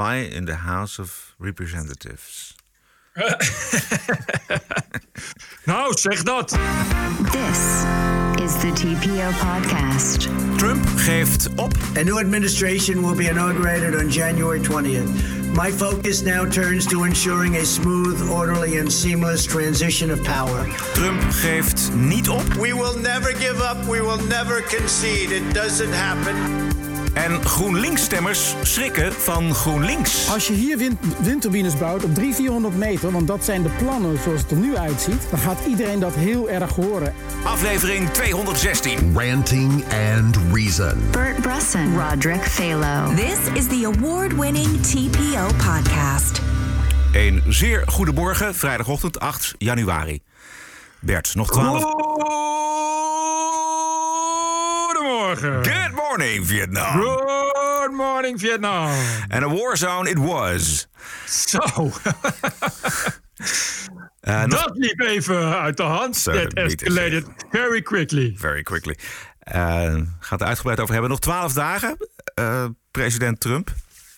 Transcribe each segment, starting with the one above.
spy in the House of Representatives. nou, zeg dat. This is the TPO podcast. Trump geeft op. A new administration will be inaugurated on January 20th. My focus now turns to ensuring a smooth, orderly, and seamless transition of power. Trump geeft niet op. We will never give up. We will never concede. It doesn't happen. En GroenLinks-stemmers schrikken van GroenLinks. Als je hier wind, windturbines bouwt op 300, 400 meter, want dat zijn de plannen zoals het er nu uitziet, dan gaat iedereen dat heel erg horen. Aflevering 216. Ranting and Reason. Bert Bresson, Roderick Phalo. This is the award-winning TPO podcast. Een zeer goede morgen, vrijdagochtend 8 januari. Bert, nog 12. Goedemorgen. Good morning, Vietnam. Good morning, Vietnam. And a war zone it was. Zo. Uh, nog- Dat liep even uit de hand. That escalated very quickly. Very quickly. Uh, gaat er uitgebreid over hebben. Nog 12 dagen, uh, president Trump.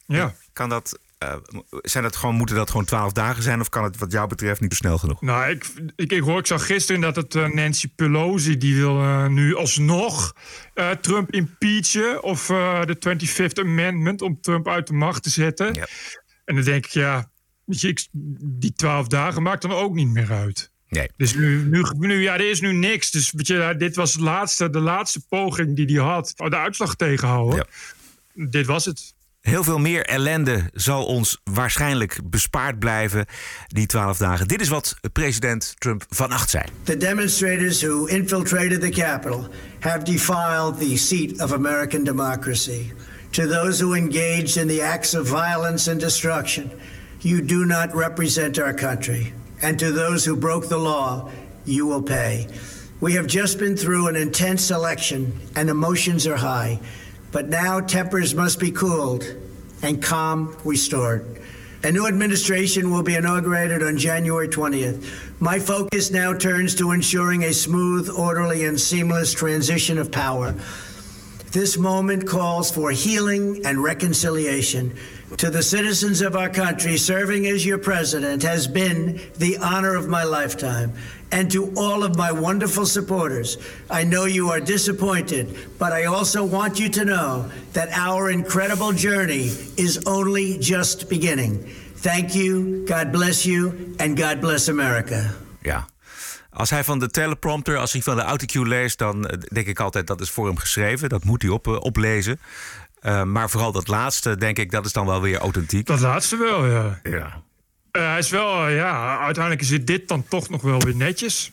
Ja. Kan dat, uh, zijn dat gewoon, moeten dat gewoon 12 dagen zijn? Of kan het wat jou betreft niet te snel genoeg? Nou, ik, ik, ik hoor, ik zag gisteren dat het uh, Nancy Pelosi... die wil uh, nu alsnog Trump impeachen... of de 25th Amendment om Trump uit de macht te zetten. Ja. En dan denk ik, ja... Ik, die 12 dagen maakt dan ook niet meer uit. Nee. Dus nu, nu, nu, ja, er is nu niks. Dus weet je, dit was het laatste, de laatste poging die hij had. De uitslag tegenhouden. Ja. Dit was het. Heel veel meer ellende zal ons waarschijnlijk bespaard blijven die twaalf dagen. Dit is wat president Trump vannacht zei. The demonstrators who infiltrated the Capitol have defiled the seat of American democracy. To those who engaged in the acts of violence and destruction, you do not represent our country. And to those who broke the law, you will pay. We have just been through an intense election and emotions are high. But now tempers must be cooled and calm restored. A new administration will be inaugurated on January 20th. My focus now turns to ensuring a smooth, orderly, and seamless transition of power. This moment calls for healing and reconciliation. To the citizens of our country, serving as your president has been the honor of my lifetime. And to all of my wonderful supporters, I know you are disappointed, but I also want you to know that our incredible journey is only just beginning. Thank you, God bless you, and God bless America. Ja. Als hij van de teleprompter, als hij van de autocue leest, dan denk ik altijd dat is voor hem geschreven. Dat moet hij op, uh, oplezen. Uh, maar vooral dat laatste, denk ik, dat is dan wel weer authentiek. Dat laatste wel, ja. Ja. Uh, hij is wel, ja, uiteindelijk is dit dan toch nog wel weer netjes.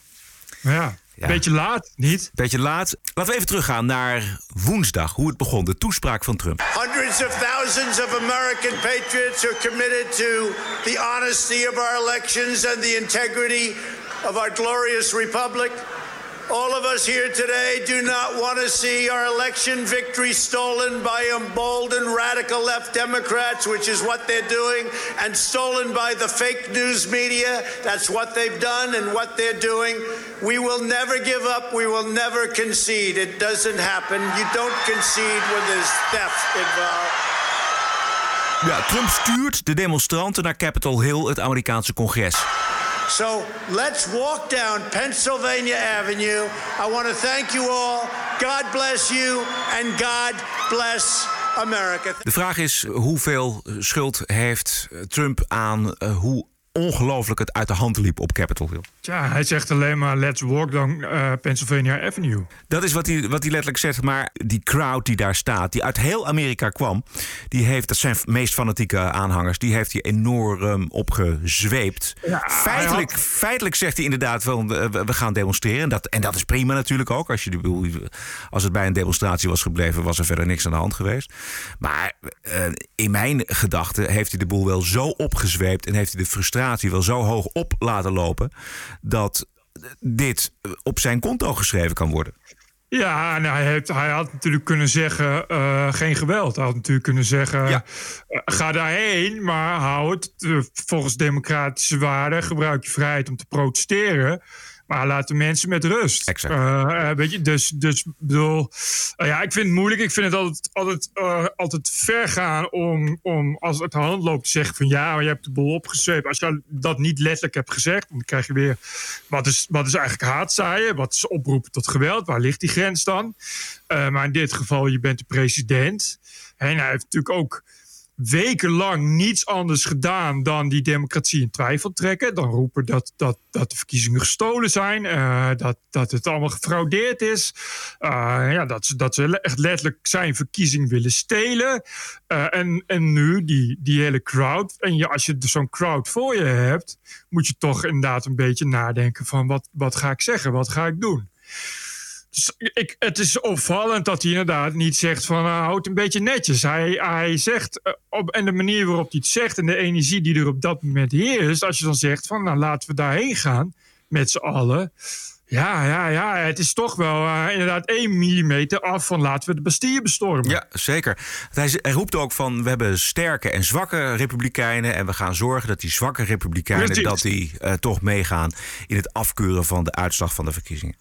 Ja. Ja. Beetje laat, niet? Beetje laat. Laten we even teruggaan naar woensdag, hoe het begon, de toespraak van Trump. Hundreds of thousands of American patriots are committed to the honesty of our elections and the integrity of our glorious republic. All of us here today do not want to see our election victory stolen by emboldened radical left Democrats, which is what they're doing, and stolen by the fake news media. That's what they've done and what they're doing. We will never give up. We will never concede. It doesn't happen. You don't concede when there's theft involved. Ja, Trump stuurt de demonstranten naar Capitol Hill, het Amerikaanse congres. So let's walk down Pennsylvania Avenue. I want to thank you all. God bless you and God bless America. De vraag is hoeveel schuld heeft Trump aan uh, hoe ongelooflijk het uit de hand liep op Capitol Hill. Ja, hij zegt alleen maar let's walk down uh, Pennsylvania Avenue. Dat is wat hij, wat hij letterlijk zegt. Maar die crowd die daar staat, die uit heel Amerika kwam... die heeft, dat zijn meest fanatieke aanhangers... die heeft hij enorm opgezweept. Ja, feitelijk, had... feitelijk zegt hij inderdaad wel, we, gaan demonstreren. En dat, en dat is prima natuurlijk ook. Als, je de, als het bij een demonstratie was gebleven... was er verder niks aan de hand geweest. Maar uh, in mijn gedachten heeft hij de boel wel zo opgezweept... en heeft hij de frustratie wel zo hoog op laten lopen dat dit op zijn konto geschreven kan worden. Ja, nou, hij, heeft, hij had natuurlijk kunnen zeggen: uh, geen geweld. Hij had natuurlijk kunnen zeggen: ja. uh, ga daarheen, maar hou het uh, volgens democratische waarden. Gebruik je vrijheid om te protesteren. Maar laat de mensen met rust. Exact. Eh, eh, weet je, dus, dus bedoel, eh, ja, ik vind het moeilijk. Ik vind het altijd, altijd, altijd ver gaan om, om als het de hand loopt te zeggen van ja, maar je hebt de boel opgezweept. Als je dat niet letterlijk hebt gezegd, dan krijg je weer wat is, wat is eigenlijk haatzaaien? Wat is oproepen tot geweld? Waar ligt die grens dan? Maar in dit geval, je bent de president. En hij heeft natuurlijk ook wekenlang niets anders gedaan dan die democratie in twijfel trekken. Dan roepen dat, dat, dat de verkiezingen gestolen zijn, eh, dat, dat het allemaal gefraudeerd is, eh, ja, dat, ze, dat ze echt letterlijk zijn verkiezing willen stelen. Eh, en, en nu die, die hele crowd. En je, als je zo'n crowd voor je hebt, moet je toch inderdaad een beetje nadenken van wat, wat ga ik zeggen, wat ga ik doen. Dus ik, het is opvallend dat hij inderdaad niet zegt van uh, houd een beetje netjes. Hij, hij zegt, uh, op, en de manier waarop hij het zegt en de energie die er op dat moment heerst, als je dan zegt van nou laten we daarheen gaan met z'n allen. Ja, ja, ja, het is toch wel uh, inderdaad 1 millimeter af van laten we de Bastille bestormen. Ja, zeker. Hij, hij, roept ook van we hebben sterke en zwakke republikeinen en we gaan zorgen dat die zwakke republikeinen Precies. dat die toch meegaan in het afkeuren van de uitslag van de verkiezingen.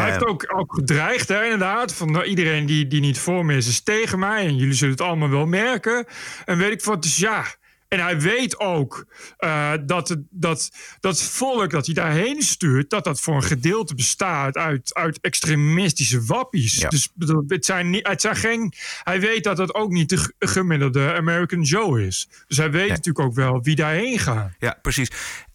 Hij heeft ook, ook gedreigd, hè, inderdaad. Van nou, iedereen die, die niet voor me is, is tegen mij. En jullie zullen het allemaal wel merken. En weet ik wat, dus ja. En hij weet ook uh, dat, het, dat dat volk dat hij daarheen stuurt, dat dat voor een gedeelte bestaat uit, uit extremistische wappies. Ja. Dus het zijn, niet, het zijn geen. Hij weet dat dat ook niet de gemiddelde American Joe is. Dus hij weet nee. natuurlijk ook wel wie daarheen gaat. Ja, precies.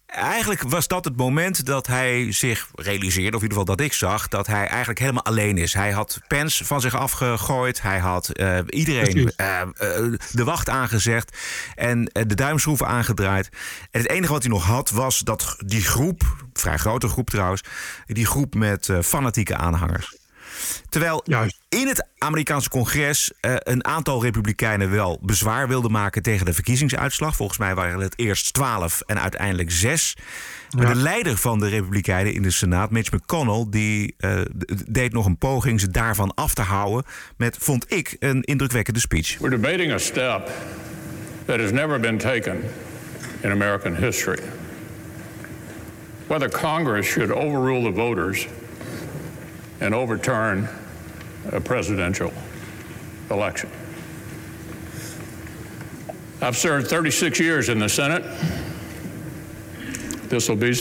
Eigenlijk was dat het moment dat hij zich realiseerde, of in ieder geval dat ik zag, dat hij eigenlijk helemaal alleen is. Hij had Pence van zich afgegooid. Hij had uh, iedereen uh, uh, de wacht aangezegd en de duimschroeven aangedraaid. En het enige wat hij nog had was dat die groep, vrij grote groep trouwens, die groep met fanatieke aanhangers. Terwijl Juist. in het Amerikaanse congres uh, een aantal republikeinen wel bezwaar wilden maken tegen de verkiezingsuitslag. Volgens mij waren het eerst twaalf en uiteindelijk zes. Maar ja. de leider van de republikeinen in de Senaat, Mitch McConnell, die uh, deed nog een poging ze daarvan af te houden met, vond ik, een indrukwekkende speech. We're debating a step that has never been taken in American history. Whether Congress should overrule the voters and overturn a presidential election. I've served 36 years in the Senate. This will be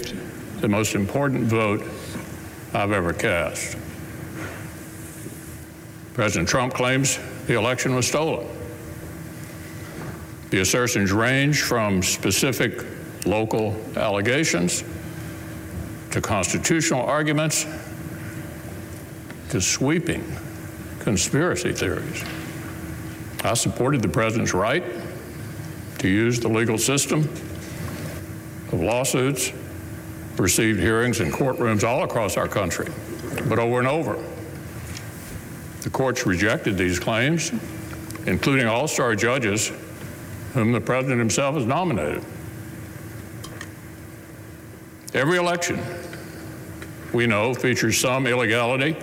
the most important vote I've ever cast. President Trump claims the election was stolen. The assertions range from specific local allegations to constitutional arguments to sweeping conspiracy theories. I supported the president's right to use the legal system of lawsuits, received hearings in courtrooms all across our country. But over and over, the courts rejected these claims, including all star judges whom the president himself has nominated. Every election, we know, features some illegality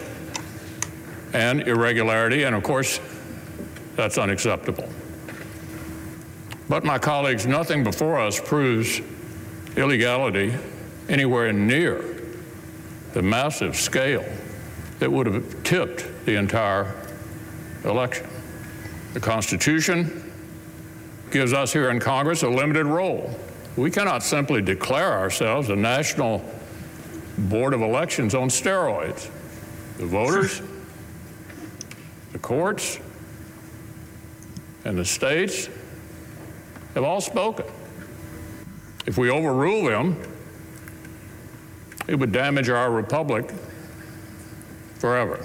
and irregularity, and of course, that's unacceptable. But, my colleagues, nothing before us proves illegality anywhere near the massive scale that would have tipped the entire election. The Constitution gives us here in Congress a limited role. We cannot simply declare ourselves a national board of elections on steroids. The voters courts and the states have all spoken. If we overrule them, it would damage our republic forever.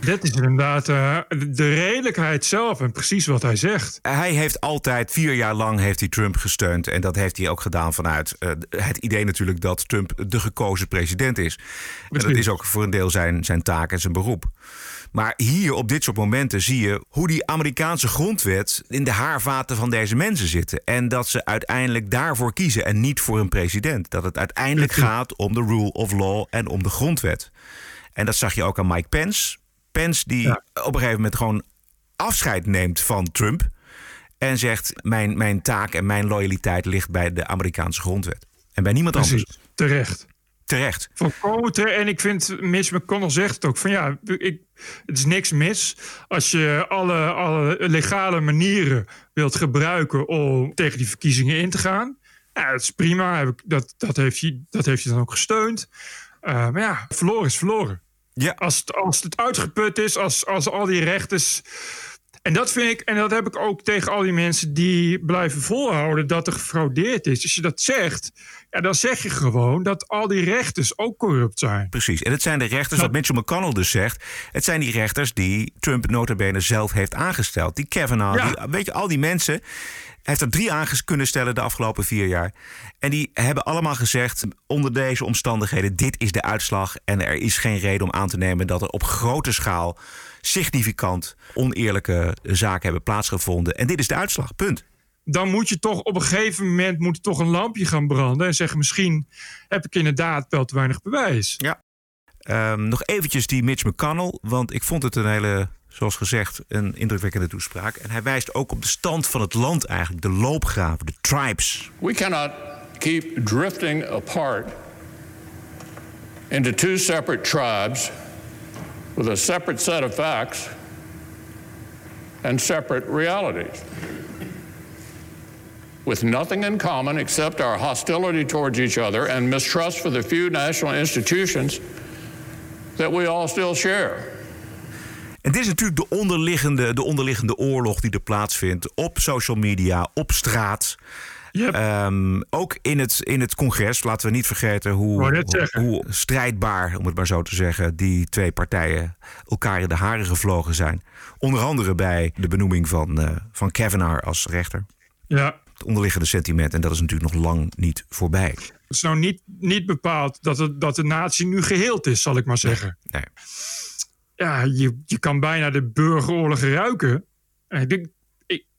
Dit is inderdaad uh, de redelijkheid zelf en precies wat hij zegt. Hij heeft altijd, vier jaar lang heeft hij Trump gesteund. En dat heeft hij ook gedaan vanuit uh, het idee natuurlijk dat Trump de gekozen president is. En dat is ook voor een deel zijn, zijn taak en zijn beroep. Maar hier op dit soort momenten zie je hoe die Amerikaanse grondwet in de haarvaten van deze mensen zitten. En dat ze uiteindelijk daarvoor kiezen en niet voor een president. Dat het uiteindelijk gaat om de rule of law en om de grondwet. En dat zag je ook aan Mike Pence. Pence die ja. op een gegeven moment gewoon afscheid neemt van Trump. En zegt: mijn, mijn taak en mijn loyaliteit ligt bij de Amerikaanse grondwet. En bij niemand Precies, anders. Terecht. Terecht. Volkomen terecht. En ik vind, Mitch McConnell zegt het ook, van ja, ik, het is niks mis als je alle, alle legale manieren wilt gebruiken om tegen die verkiezingen in te gaan. Ja, dat is prima. Heb ik- Dat, dat, heeft, hij, dat heeft hij dan ook gesteund. Eh, maar ja, verloren is verloren. Ja. Als, het, als het uitgeput is, als, als al die rechters. En dat vind ik, en dat heb ik ook tegen al die mensen die blijven volhouden dat er gefraudeerd is. Als je dat zegt, ja, dan zeg je gewoon dat al die rechters ook corrupt zijn. Precies. En het zijn de rechters, wat Mitchell McConnell dus zegt... het zijn die rechters die Trump notabene zelf heeft aangesteld. Die Kavanaugh, Ja. die, weet je, al die mensen... Hij heeft er drie aan kunnen stellen de afgelopen vier jaar. En die hebben allemaal gezegd, onder deze omstandigheden... dit is de uitslag en er is geen reden om aan te nemen... dat er op grote schaal significant oneerlijke zaken hebben plaatsgevonden. En dit is de uitslag, punt. Dan moet je toch op een gegeven moment moet toch een lampje gaan branden. En zeggen: Misschien heb ik inderdaad wel te weinig bewijs. Ja. Ehm, nog eventjes die Mitch McConnell, want ik vond het een hele, zoals gezegd, een indrukwekkende toespraak. En hij wijst ook op de stand van het land eigenlijk, de loopgraven, de tribes. We cannot keep drifting apart into two separate tribes with a separate set of facts and separate realities. With nothing in common except our hostility towards each other and mistrust for the few national institutions that we all still share. En dit is natuurlijk de onderliggende, de onderliggende oorlog die er plaatsvindt op social media, op straat. Yep. Ehm, ook in het, in het congres, laten we niet vergeten hoe, hoe strijdbaar, om het maar zo te zeggen, die twee partijen elkaar in de haren gevlogen zijn. Onder andere bij de benoeming van, eh van Kavanaugh als rechter. Ja. Het onderliggende sentiment, en dat is natuurlijk nog lang niet voorbij. Het is nou niet, niet bepaald dat, het, dat de natie nu geheeld is, zal ik maar zeggen. Nee. Ja, je, je kan bijna de burgeroorlog ruiken. En ik denk,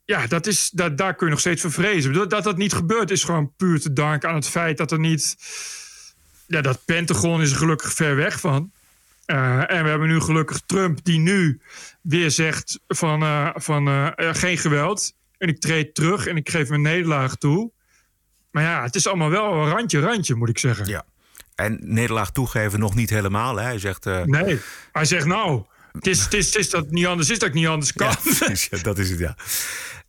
ja, dat is, dat, daar kun je nog steeds voor vrezen. Dat, dat dat niet gebeurt is gewoon puur te danken aan het feit dat er niet... Ja, dat Pentagon is er gelukkig ver weg van. Eh, en we hebben nu gelukkig Trump die nu weer zegt van, eh, van eh, eh, geen geweld. En ik treed terug en ik geef mijn nederlaag toe. Maar ja, het is allemaal wel een randje, randje, moet ik zeggen. Ja. En nederlaag toegeven nog niet helemaal. Hè. Hij zegt. eh, Nee, hij zegt nou, het is, het is, het is dat het niet anders is dat ik niet anders kan. Ja, dat is het, ja.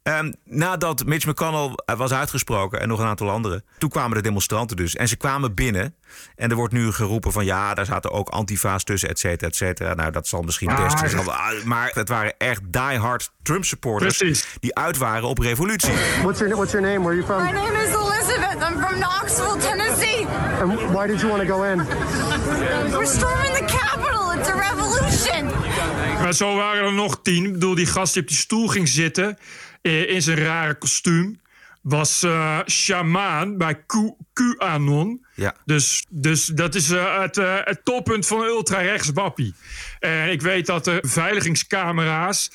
Ehm, nadat Mitch McConnell eh, was uitgesproken en nog een aantal anderen... toen kwamen de demonstranten dus. En ze kwamen binnen. En er wordt nu geroepen van... ja, daar zaten ook antifa's tussen, et cetera, et cetera. Nou, dat zal misschien Ah, best... zal- ah, maar het waren echt diehard Trump-supporters... Precies. die uit waren op revolutie. What's your What's your name? Where are you My from? name is Elizabeth. I'm from Knoxville, Tennessee. And why did you want to go in? We're storming the Capitol. It's a revolution. Maar zo waren er nog tien. Ik bedoel, die gast die op die stoel ging zitten... eh, in zijn rare kostuum... was eh shamaan bij Q- QAnon. Ja. Dus, dus dat is eh, het, het toppunt van ultra-rechts wappie. En ik weet dat de beveiligingscamera's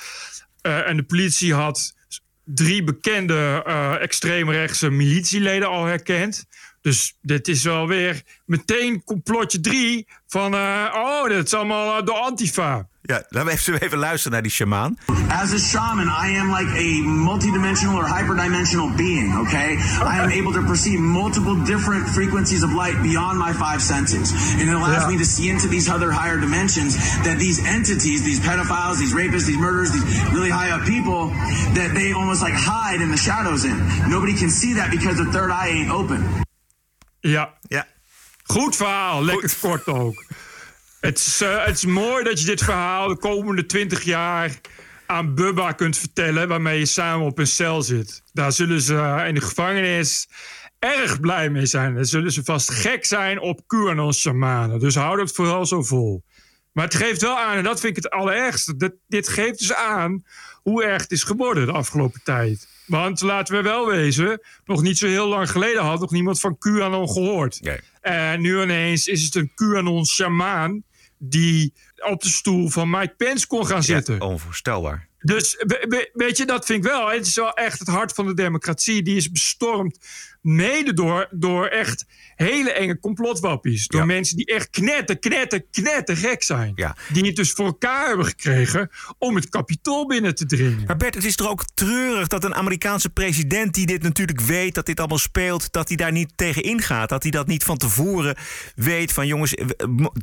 en de politie had drie bekende extreemrechtse militieleden al herkend. Dus dit is wel weer meteen complotje drie van... oh, dit is allemaal de Antifa. Ja, laten we even, even luisteren naar die shamaan. As a shaman, I am like a multidimensional or hyperdimensional being, okay? I am able to perceive multiple different frequencies of light beyond my five senses. And it allows me to see into these other higher dimensions that these entities, these pedophiles, these rapists, these murderers, these really high up people, that they almost like hide in the shadows in. Nobody can see that because their third eye ain't open. Ja, Ja. goed verhaal. Lekker kort ook. Het is, eh, het is mooi dat je dit verhaal de komende twintig jaar aan Bubba kunt vertellen... waarmee je samen op een cel zit. Daar zullen ze eh, in de gevangenis erg blij mee zijn. Dan zullen ze vast gek zijn op QAnon-shamanen. Dus hou dat vooral zo vol. Maar het geeft wel aan, en dat vind ik het allerergste... Dat, dit geeft dus aan hoe erg het is geworden de afgelopen tijd. Want laten we wel wezen, nog niet zo heel lang geleden had nog niemand van QAnon gehoord. Nee. En nu ineens is het een QAnon-shamaan die op de stoel van Mike Pence kon gaan zitten. Ja, onvoorstelbaar. Dus we- we- weet je, dat vind ik wel. Het is wel echt het hart van de democratie. Die is bestormd mede door, door echt hele enge complotwappies. Door mensen die echt knetter, knetter, knetter gek zijn. Die het dus voor elkaar hebben gekregen om het kapitool binnen te dringen. Maar Bert, het is toch ook treurig dat een Amerikaanse president die dit natuurlijk weet, dat dit allemaal speelt, dat hij daar niet tegen ingaat. Dat hij dat niet van tevoren weet van jongens, eh,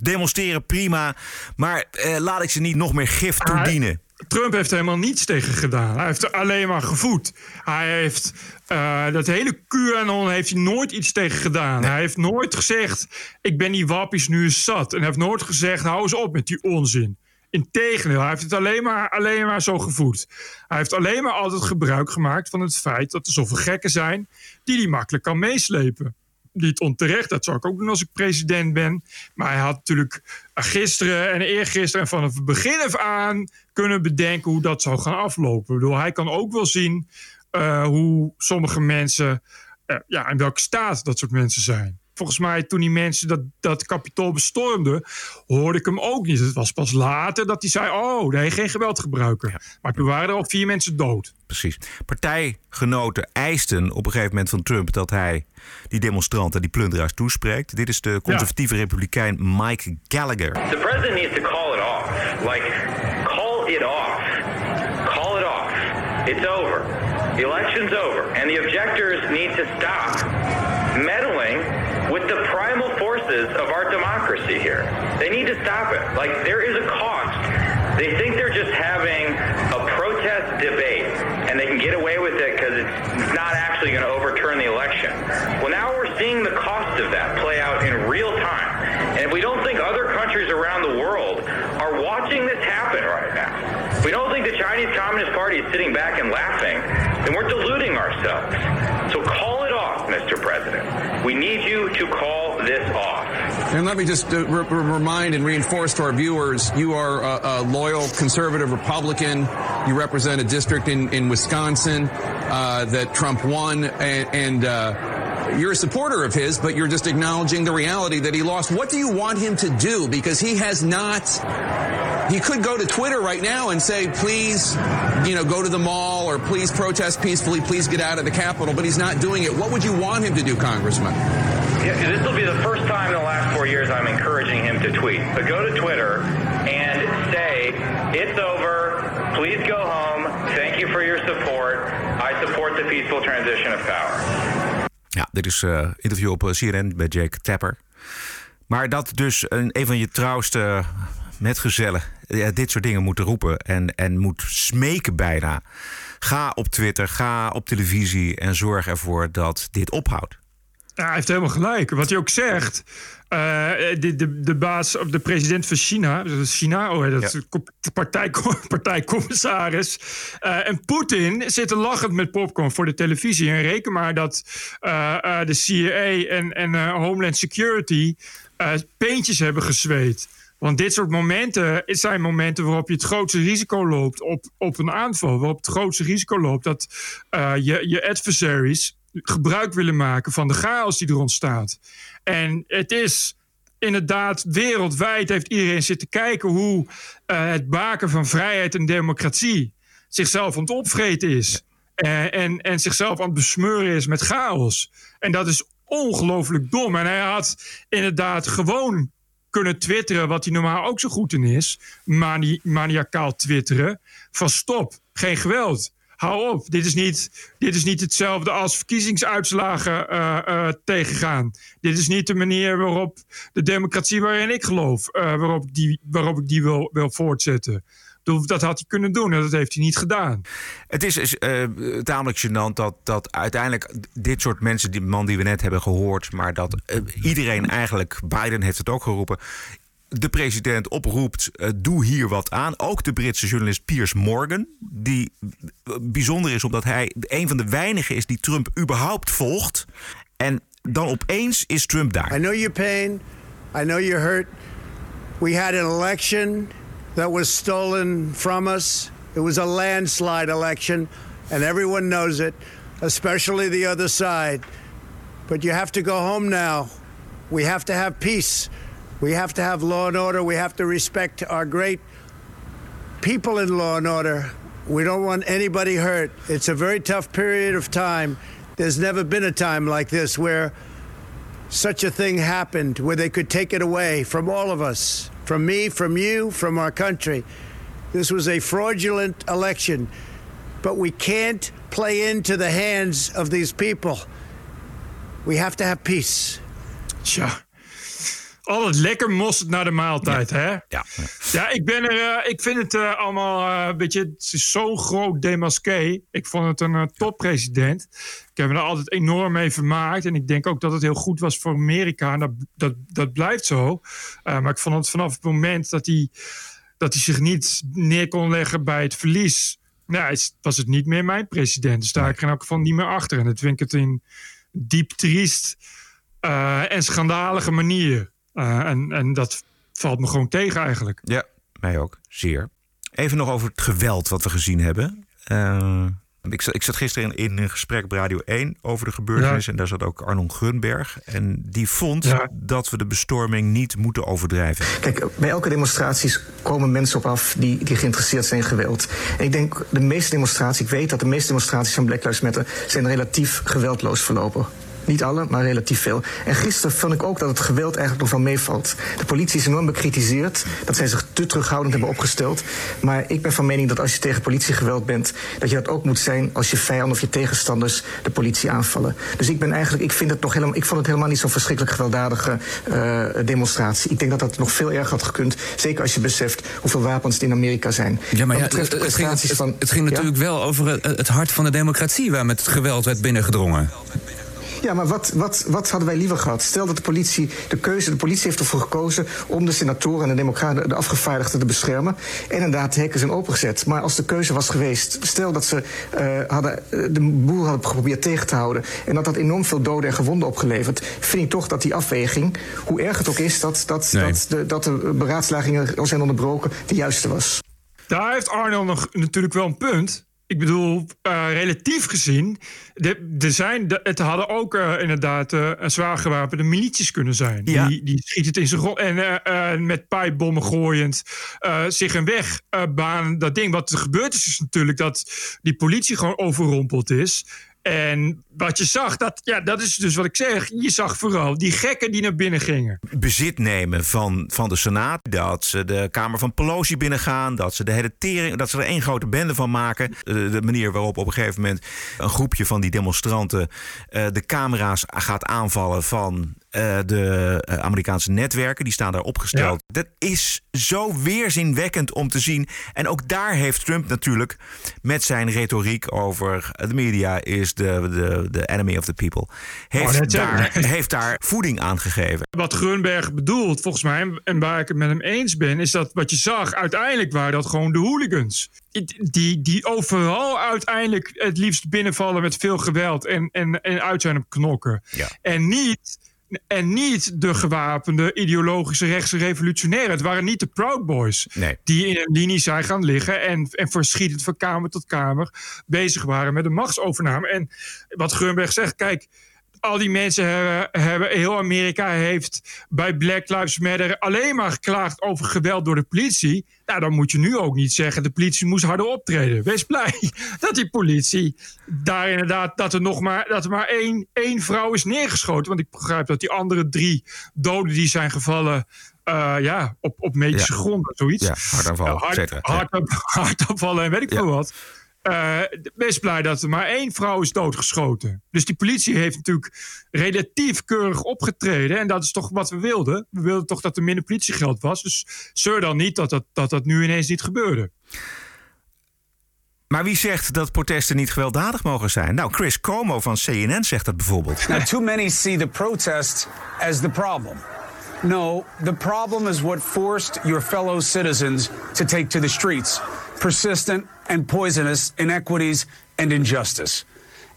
demonstreren prima, maar eh, laat ik ze niet nog meer gif toedienen. Trump heeft er helemaal niets tegen gedaan. Hij heeft er alleen maar gevoed. Hij heeft eh, dat hele QAnon heeft hij nooit iets tegen gedaan. Hij heeft nooit gezegd: ik ben die wappies nu eens zat. En hij heeft nooit gezegd: hou eens op met die onzin. Integendeel, hij heeft het alleen maar, alleen maar zo gevoed. Hij heeft alleen maar altijd gebruik gemaakt van het feit dat er zoveel gekken zijn die hij makkelijk kan meeslepen. Niet onterecht, dat zou ik ook doen als ik president ben. Maar hij had natuurlijk gisteren en eergisteren en vanaf het begin af aan kunnen bedenken hoe dat zou gaan aflopen. Ik bedoel, hij kan ook wel zien eh, hoe sommige mensen, eh, ja, in welke staat dat soort mensen zijn. Volgens mij, toen die mensen dat, dat kapitool bestormden, hoorde ik hem ook niet. Het was pas later dat hij zei: Oh, nee, geen geweld gebruiken. Maar toen waren er al vier mensen dood. Precies. Partijgenoten eisten op een gegeven moment van Trump dat hij die demonstranten, die plunderaars toespreekt. Dit is de conservatieve republikein Mike Gallagher. The president needs to call it off. Like, call it off. Call it off. It's over. The election's over. And the objectors need to stop meddling with the primal forces of our democracy here. They need to stop it. Like, there is a cost. They think they're just having a protest debate and they can get away with it because it's not actually going to overturn the election. Well, now we're seeing the cost of that play out in real time. And if we don't think other countries around the world are watching this happen right now, we don't think the Chinese Communist Party is sitting back and laughing, then we're deluding ourselves. So call it off, Mr. President. We need you to call this off. And let me just uh, re- re- remind and reinforce to our viewers you are a, a loyal conservative Republican. You represent a district in, in Wisconsin uh, that Trump won, and, and uh, you're a supporter of his, but you're just acknowledging the reality that he lost. What do you want him to do? Because he has not. He could go to Twitter right now and say, please, you know, go to the mall or please protest peacefully, please get out of the Capitol, but he's not doing it. What would you want him to do, Congressman? Yeah, this will be the first time in the last four years I'm encouraging him to tweet. But go to Twitter and say, it's over. Please go home. Thank you for your support. I support the peaceful transition of power. Ja, dit is een interview op eh, CNN bij Jake Tapper. Maar dat dus een, een van je trouwste metgezellen ja, dit soort dingen moet roepen en, en moet smeken bijna. Ga op Twitter, ga op televisie en zorg ervoor dat dit ophoudt. Ja, hij heeft helemaal gelijk. Wat hij ook zegt. eh, de, de, de baas of de president van China, China, oh, dat de partij, partijcommissaris. eh, en Poetin zitten lachend met popcorn voor de televisie. En reken maar dat eh, de CIA en, en Homeland Security peentjes hebben gezweet. Want dit soort momenten zijn momenten waarop je het grootste risico loopt op, op een aanval. Waarop het grootste risico loopt dat eh, je, je adversaries gebruik willen maken van de chaos die er ontstaat. En het is inderdaad wereldwijd heeft iedereen zitten kijken hoe eh, het baken van vrijheid en democratie zichzelf aan het opvreten is. Eh, en, en zichzelf aan het besmeuren is met chaos. En dat is ongelooflijk dom. En hij had inderdaad gewoon kunnen twitteren, wat hij normaal ook zo goed in is. Mani maniacaal twitteren. Van stop, geen geweld. Hou op, dit is niet, dit is niet hetzelfde als verkiezingsuitslagen eh, eh, tegengaan. Dit is niet de manier waarop de democratie waarin ik geloof, eh, waarop, die, waarop ik die wil, wil voortzetten. Dat had hij kunnen doen en dat heeft hij niet gedaan. Het is eh, tamelijk gênant dat, dat uiteindelijk dit soort mensen, die man die we net hebben gehoord, maar dat eh, iedereen eigenlijk, Biden heeft het ook geroepen, de president oproept, eh, doe hier wat aan. Ook de Britse journalist Piers Morgan, die bijzonder is omdat hij een van de weinigen is die Trump überhaupt volgt. En dan opeens is Trump daar. I know your pain. I know you're hurt. We had an election that was stolen from us. It was a landslide election, and everyone knows it, especially the other side. But you have to go home now. We have to have peace. We have to have law and order. We have to respect our great people in law and order. We don't want anybody hurt. It's a very tough period of time. There's never been a time like this where such a thing happened, where they could take it away from all of us, from me, from you, from our country. This was a fraudulent election, but we can't play into the hands of these people. We have to have peace. Altijd lekker mosterd naar de maaltijd, hè? Ja. Ja, ik, ben er, eh, ik vind het eh, allemaal eh, een beetje... Het is zo'n groot demasqué. Ik vond het een uh, toppresident. Ik heb me er altijd enorm mee vermaakt. En ik denk ook dat het heel goed was voor Amerika. En dat, dat, dat blijft zo. maar ik vond het vanaf het moment dat hij, dat hij zich niet neer kon leggen bij het verlies... Nou, was het niet meer mijn president. Dus daar ik er in geval niet meer achter. En dat vind ik het een diep triest en schandalige manier... Uh, en, en dat valt me gewoon tegen eigenlijk. Ja, mij ook. Zeer. Even nog over het geweld wat we gezien hebben. Uh, ik, zat, ik zat gisteren in, in, een gesprek op Radio 1 over de gebeurtenis. Ja. En daar zat ook Arnon Grunberg. En die vond ja. dat we de bestorming niet moeten overdrijven. Kijk, bij elke demonstraties komen mensen op af die, die geïnteresseerd zijn in geweld. En ik denk, de meeste demonstraties, ik weet dat de meeste demonstraties van Black Lives Matter zijn relatief geweldloos verlopen. Niet alle, maar relatief veel. En gisteren vond ik ook dat het geweld eigenlijk nog wel meevalt. De politie is enorm bekritiseerd. Dat zij zich te terughoudend hebben opgesteld. Maar ik ben van mening dat als je tegen politiegeweld bent... dat je dat ook moet zijn als je vijanden of je tegenstanders de politie aanvallen. Dus ik ben eigenlijk, ik vind het nog helemaal... ik vond het helemaal niet zo'n verschrikkelijk gewelddadige uh, demonstratie. Ik denk dat dat nog veel erger had gekund. Zeker als je beseft hoeveel wapens er in Amerika zijn. Ja, maar ja, het, het, ging, het, van, het ging natuurlijk wel over het, het hart van de democratie... waar met het geweld werd binnengedrongen. Ja, maar wat, wat, wat hadden wij liever gehad? Stel dat de politie de keuze, de politie heeft ervoor gekozen om de senatoren en de democraten, de afgevaardigden te beschermen. En inderdaad, de hekken zijn opengezet. Maar als de keuze was geweest, stel dat ze uh, hadden, de boel hadden geprobeerd tegen te houden. En dat had enorm veel doden en gewonden opgeleverd. Vind ik toch dat die afweging, hoe erg het ook is dat, dat, nee. dat, de, dat de beraadslagingen zijn onderbroken, de juiste was. Daar heeft Arno nog natuurlijk wel een punt. Ik bedoel, uh, relatief gezien, de, de zijn, de, het hadden ook uh, inderdaad uh, zwaar gewapende milities kunnen zijn. Ja. Die, die schieten het in zijn grond en met pijpbommen gooiend zich een weg banen. Dat ding. Wat er gebeurd is, is natuurlijk dat die politie gewoon overrompeld is. En wat je zag, dat, ja, dat is dus wat ik zeg. Je zag vooral die gekken die naar binnen gingen. Bezit nemen van, van de Senaat. Dat ze de Kamer van Pelosi binnengaan. Dat ze de hele tering, dat ze er één grote bende van maken. De, de manier waarop op een gegeven moment een groepje van die demonstranten uh, de camera's gaat aanvallen van uh, de uh, Amerikaanse netwerken. Die staan daar opgesteld. Ja. Dat is zo weerzinwekkend om te zien. En ook daar heeft Trump natuurlijk met zijn retoriek over de media is de, de, de enemy of the people. Heeft, oh, daar, heeft daar voeding aan gegeven. Wat Grunberg bedoelt, volgens mij, en waar ik het met hem eens ben, is dat wat je zag, uiteindelijk waren dat gewoon de hooligans. Die, die overal uiteindelijk het liefst binnenvallen met veel geweld en, en, en uit zijn op knokken. Ja. En niet en niet de gewapende ideologische rechtse revolutionairen. Het waren niet de Proud Boys nee. die in een linie zijn gaan liggen en, en verschietend van kamer tot kamer bezig waren met de machtsovername. En wat Grunberg zegt, kijk, al die mensen hebben, hebben, heel Amerika heeft bij Black Lives Matter alleen maar geklaagd over geweld door de politie. Nou, dan moet je nu ook niet zeggen, de politie moest harder optreden. Wees blij dat die politie daar inderdaad, dat er nog maar, dat er maar één, één vrouw is neergeschoten. Want ik begrijp dat die andere drie doden die zijn gevallen, uh, ja, op, op medische ja. gronden, zoiets. Ja, hartaanval, uh, hart, hart, hartaanvallen en weet ik veel wat. Uh, best blij dat er maar één vrouw is doodgeschoten. Dus die politie heeft natuurlijk relatief keurig opgetreden. En dat is toch wat we wilden. We wilden toch dat er minder politiegeld was. Dus zeur dan niet dat dat, dat dat nu ineens niet gebeurde. Maar wie zegt dat protesten niet gewelddadig mogen zijn? Nou, Chris Como van CNN zegt dat bijvoorbeeld. Now, too many see the protest as the problem. No, the problem is what forced your fellow citizens to take to the streets. Persistent and poisonous inequities and injustice.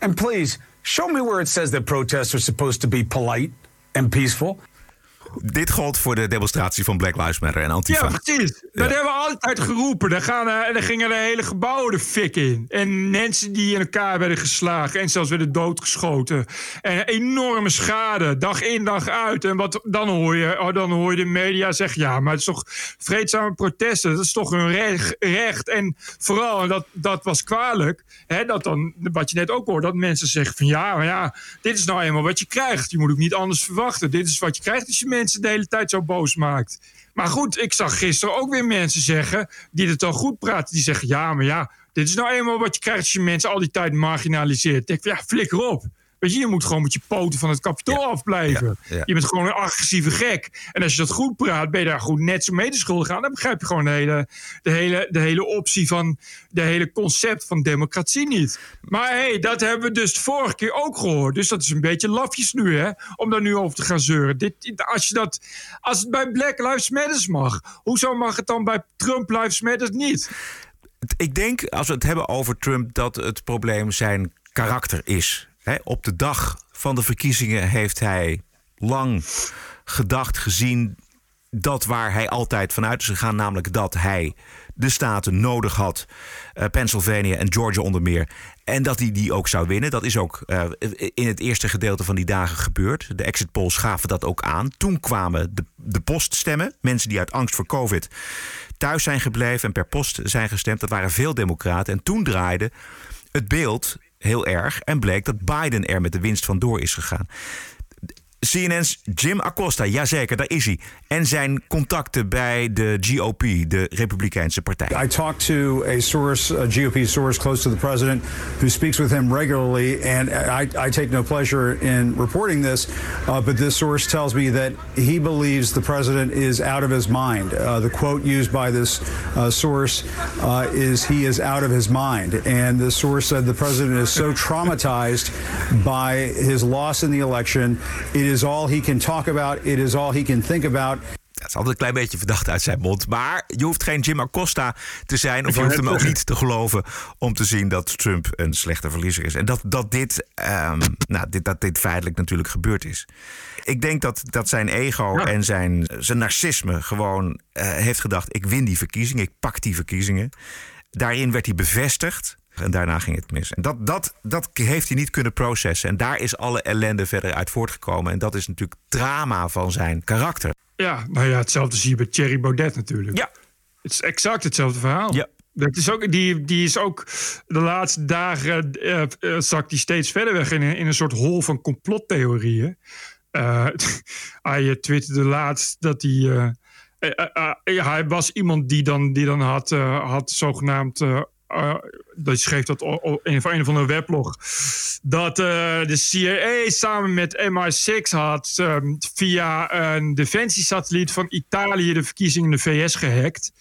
And please, show me where it says that protests are supposed to be polite and peaceful. Dit gold voor de demonstratie van Black Lives Matter en Antifa. Ja, precies. Dat hebben we altijd geroepen. Daar, gaan, uh, daar gingen de hele gebouwen de fik in. En mensen die in elkaar werden geslagen en zelfs werden doodgeschoten. En enorme schade, dag in, dag uit. En wat, dan, hoor je, oh, dan hoor je de media zeggen... ja, maar het is toch vreedzame protesten. Dat is toch een recht. recht. En vooral, en dat, dat was kwalijk... Hè, dat dan, wat je net ook hoort, dat mensen zeggen van... ja, maar ja, dit is nou eenmaal wat je krijgt. Je moet ook niet anders verwachten. Dit is wat je krijgt als je mensen de hele tijd zo boos maakt. Maar goed, ik zag gisteren ook weer mensen zeggen... die het al goed praten, die zeggen... ja, maar ja, dit is nou eenmaal wat je krijgt... als je mensen al die tijd marginaliseert. Ik denk, ja, flikker op. Weet je, je moet gewoon met je poten van het kapitool afblijven. Je bent gewoon een agressieve gek. En als je dat goed praat, ben je daar goed net zo medeschuldig aan. Dan begrijp je gewoon de hele, de, hele, de hele optie van... de hele concept van democratie niet. Maar hé, hey, dat hebben we dus de vorige keer ook gehoord. Dus dat is een beetje lafjes nu, hè? Om daar nu over te gaan zeuren. Dit, als, je dat, als het bij Black Lives Matter mag... hoezo mag het dan bij Trump Lives Matter niet? Ik denk, als we het hebben over Trump... dat het probleem zijn karakter is op de dag van de verkiezingen heeft hij lang gedacht, gezien dat waar hij altijd vanuit is gegaan, namelijk dat hij de staten nodig had, uh, Pennsylvania en Georgia onder meer, en dat hij die ook zou winnen. Dat is ook uh, in het eerste gedeelte van die dagen gebeurd. De exit polls gaven dat ook aan. Toen kwamen de, de poststemmen, mensen die uit angst voor COVID thuis zijn gebleven en per post zijn gestemd. Dat waren veel democraten. En toen draaide het beeld heel erg en bleek dat Biden er met de winst vandoor is gegaan. CNN's Jim Acosta, jazeker, daar is hij. En zijn contacten bij de GOP, de Republikeinse partij. I talked to a source, a GOP source close to the president, who speaks with him regularly, and I, I take no pleasure in reporting this, uh, but this source tells me that he believes the president is out of his mind. Uh, the quote used by this uh, source uh, is he is out of his mind, and the source said the president is so traumatized by his loss in the election. It is all he can talk about. It is all he can think about. Dat is altijd een klein beetje verdacht uit zijn mond. Maar je hoeft geen Jim Acosta te zijn. Of je hoeft hem ook niet te geloven. om te zien dat Trump een slechte verliezer is. En dat, dat, dit, um, nou, dit, dat dit feitelijk natuurlijk gebeurd is. Ik denk dat, dat zijn ego ja. en zijn, zijn narcisme gewoon uh, heeft gedacht: ik win die verkiezingen, ik pak die verkiezingen. Daarin werd hij bevestigd. En daarna ging het mis. En dat, dat, dat heeft hij niet kunnen processen. En daar is alle ellende verder uit voortgekomen. En dat is natuurlijk drama van zijn karakter. Ja, nou ja, hetzelfde zie je bij Thierry Baudet natuurlijk. Ja. Het is exact hetzelfde verhaal. Ja. Dat is ook, die, die is ook de laatste dagen uh, uh, zakt die steeds verder weg in, in een soort hol van complottheorieën. Uh, hij twitterde laatst dat hij. hij was iemand die dan, die dan had, had zogenaamd uh, dat schreef dat in een of andere weblog. Dat uh, de CIA samen met MI6 had um, via een defensiesatelliet van Italië de verkiezingen in de VS gehackt.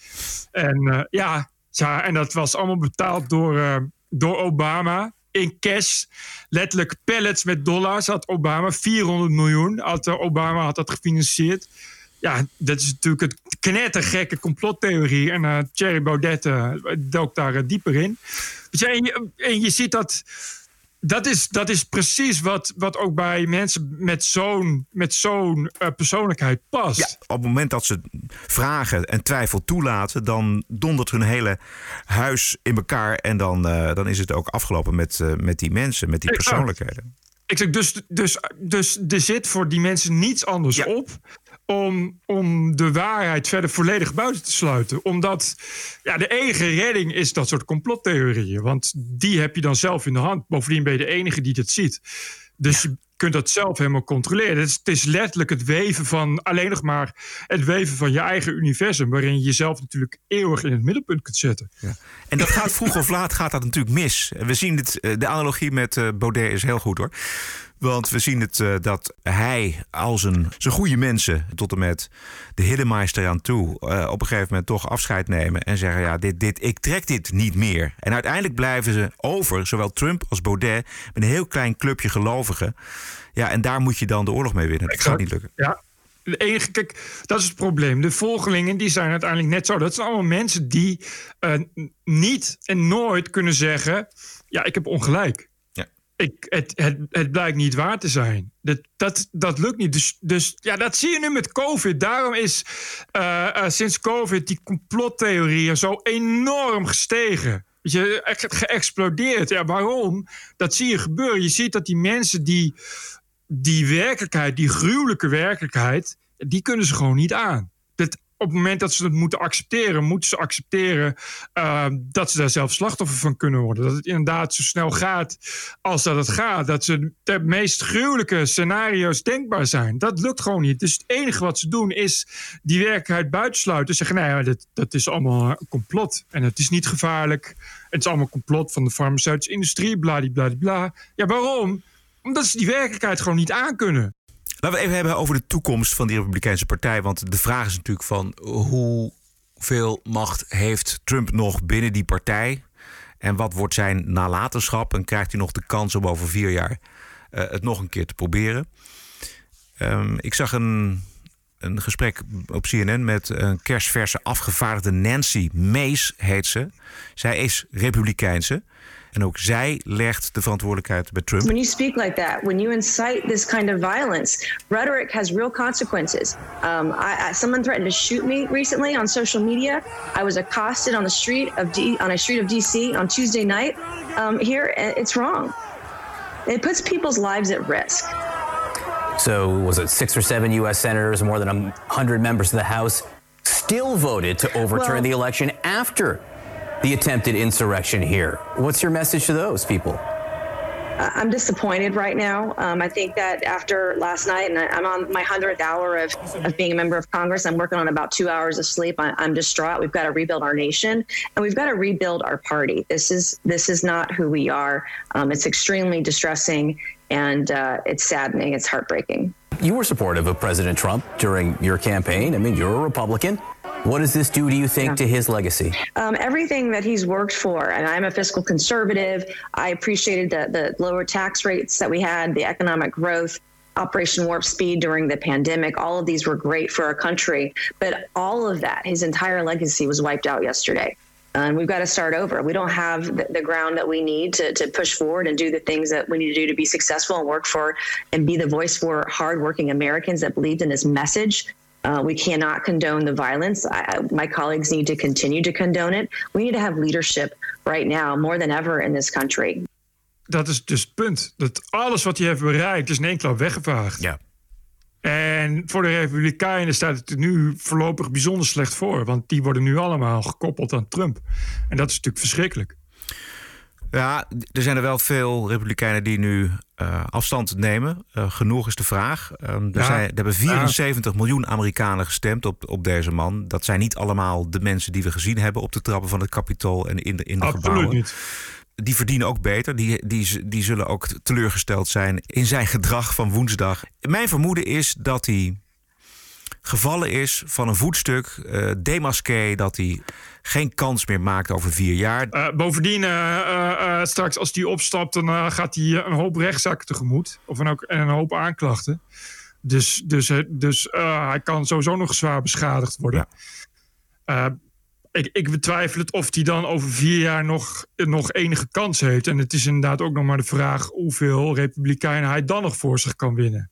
En uh, ja, ja, en dat was allemaal betaald door, door Obama. In cash, letterlijk pallets met dollars had Obama. 400 miljoen had Obama had dat gefinancierd ja, dat is natuurlijk het knettergekke complottheorie. En uh, Thierry Baudet uh, dook daar uh, dieper in. Dus en, je, en je ziet dat. Dat is, dat is precies wat, wat ook bij mensen met zo'n met zo'n persoonlijkheid past. Ja, op het moment dat ze vragen en twijfel toelaten, dan dondert hun hele huis in elkaar. En dan, dan is het ook afgelopen met, met die mensen, met die persoonlijkheden. Ik zeg dus, dus, dus er zit voor die mensen niets anders ja. op om, om de waarheid verder volledig buiten te sluiten. Omdat ja, de enige redding is dat soort complottheorieën. Want die heb je dan zelf in de hand. Bovendien ben je de enige die dat ziet. Dus je kunt dat zelf helemaal controleren. Het is, het is, letterlijk het weven van alleen nog maar het weven van je eigen universum, waarin je jezelf natuurlijk eeuwig in het middelpunt kunt zetten. Ja. En dat gaat vroeg of laat gaat dat natuurlijk mis. We zien het, de analogie met Baudet is heel goed hoor. Want we zien het uh, dat hij al zijn, zijn goede mensen tot en met de Hiddenmeister aan toe uh, op een gegeven moment toch afscheid nemen en zeggen: ja, dit, dit, ik trek dit niet meer. En uiteindelijk blijven ze over, zowel Trump als Baudet, met een heel klein clubje gelovigen. Ja, en daar moet je dan de oorlog mee winnen. Dat gaat niet lukken. Ja. Kijk, dat is het probleem. De volgelingen die zijn uiteindelijk net zo. Dat zijn allemaal mensen die uh, niet en nooit kunnen zeggen: ja, ik heb ongelijk het, blijkt niet waar te zijn. Dat, dat, dat lukt niet. Dus, dus ja, dat zie je nu met COVID. Daarom is uh, uh, sinds COVID die complottheorieën zo enorm gestegen. Je, echt geëxplodeerd. Ja, waarom? Dat zie je gebeuren. Je ziet dat die mensen die die werkelijkheid, die gruwelijke werkelijkheid, die kunnen ze gewoon niet aan. Dat, op het moment dat ze het moeten accepteren, moeten ze accepteren uh, dat ze daar zelf slachtoffer van kunnen worden. Dat het inderdaad zo snel gaat als dat het gaat. Dat ze de meest gruwelijke scenario's denkbaar zijn. Dat lukt gewoon niet. Dus het enige wat ze doen is die werkelijkheid buitensluiten. Zeggen, nee, nou dat, dat is allemaal een complot. En het is niet gevaarlijk. Het is allemaal complot van de farmaceutische industrie, bladibladibla. Ja, waarom? Omdat ze die werkelijkheid gewoon niet aankunnen. Laten we even hebben over de toekomst van die Republikeinse Partij. Want de vraag is natuurlijk van hoeveel macht heeft Trump nog binnen die partij? En wat wordt zijn nalatenschap? En krijgt hij nog de kans om over vier jaar uh, het nog een keer te proberen? Um, ik zag een, een gesprek op CNN met een kerstverse afgevaardigde Nancy Mace, heet ze. Zij is Republikeinse. En ook zij legt de verantwoordelijkheid bij Trump. When you speak like that, when you incite this kind of violence, rhetoric has real consequences. Um, I, I, someone threatened to shoot me recently on social media. I was accosted on the street of D, on a street of DC on Tuesday night. Um, here, it's wrong. It puts people's lives at risk. So, was it six or seven U.S. senators, more than 100 members of the House, still voted to overturn well, the election after the attempted insurrection here. What's your message to those people? I'm disappointed right now. Um, I think that after last night, and I'm on my 100th hour of, of being a member of Congress, I'm working on about two hours of sleep. I, am distraught. We've got to rebuild our nation, and we've got to rebuild our party. This is this is not who we are. Um, it's extremely distressing, and uh, it's saddening. It's heartbreaking. You were supportive of President Trump during your campaign. I mean, you're a Republican. What does this do, do you think, yeah. to his legacy? Um, everything that he's worked for, and I'm a fiscal conservative. I appreciated the, the lower tax rates that we had, the economic growth. Operation Warp Speed during the pandemic. All of these were great for our country, but all of that, his entire legacy was wiped out yesterday. And we've got to start over. We don't have the, the, ground that we need to, to push forward and do the things that we need to do to be successful and work for and be the voice for hardworking Americans that believed in this message uh, we cannot condone the violence. I, my colleagues need to continue to condone it. We need to have leadership right now, more than ever in this country. Dat is dus het punt. Dat alles wat hij heeft bereikt is in één klap weggevaagd. Ja. En voor de Republikeinen staat het er nu voorlopig bijzonder slecht voor. Want die worden nu allemaal gekoppeld aan Trump. En dat is natuurlijk verschrikkelijk. Ja, er zijn er wel veel Republikeinen die nu uh, afstand nemen. Uh, genoeg is de vraag. Um, er, ja. zijn, er hebben 74 ja. miljoen Amerikanen gestemd op, op deze man. Dat zijn niet allemaal de mensen die we gezien hebben op de trappen van het Capitool en in de, in de Absoluut gebouwen. Niet. Die verdienen ook beter. Die, die, die zullen ook teleurgesteld zijn in zijn gedrag van woensdag. Mijn vermoeden is dat hij gevallen is van een voetstuk, uh, demasqué, dat hij geen kans meer maakt over vier jaar. Uh, bovendien, uh, straks als hij opstapt, dan gaat hij een hoop rechtszaken tegemoet. Of een, ook, een hoop aanklachten. Dus, dus, dus hij kan sowieso nog zwaar beschadigd worden. Ja. ik, ik betwijfel het of hij dan over vier jaar nog, nog enige kans heeft. En het is inderdaad ook nog maar de vraag hoeveel republikeinen hij dan nog voor zich kan winnen.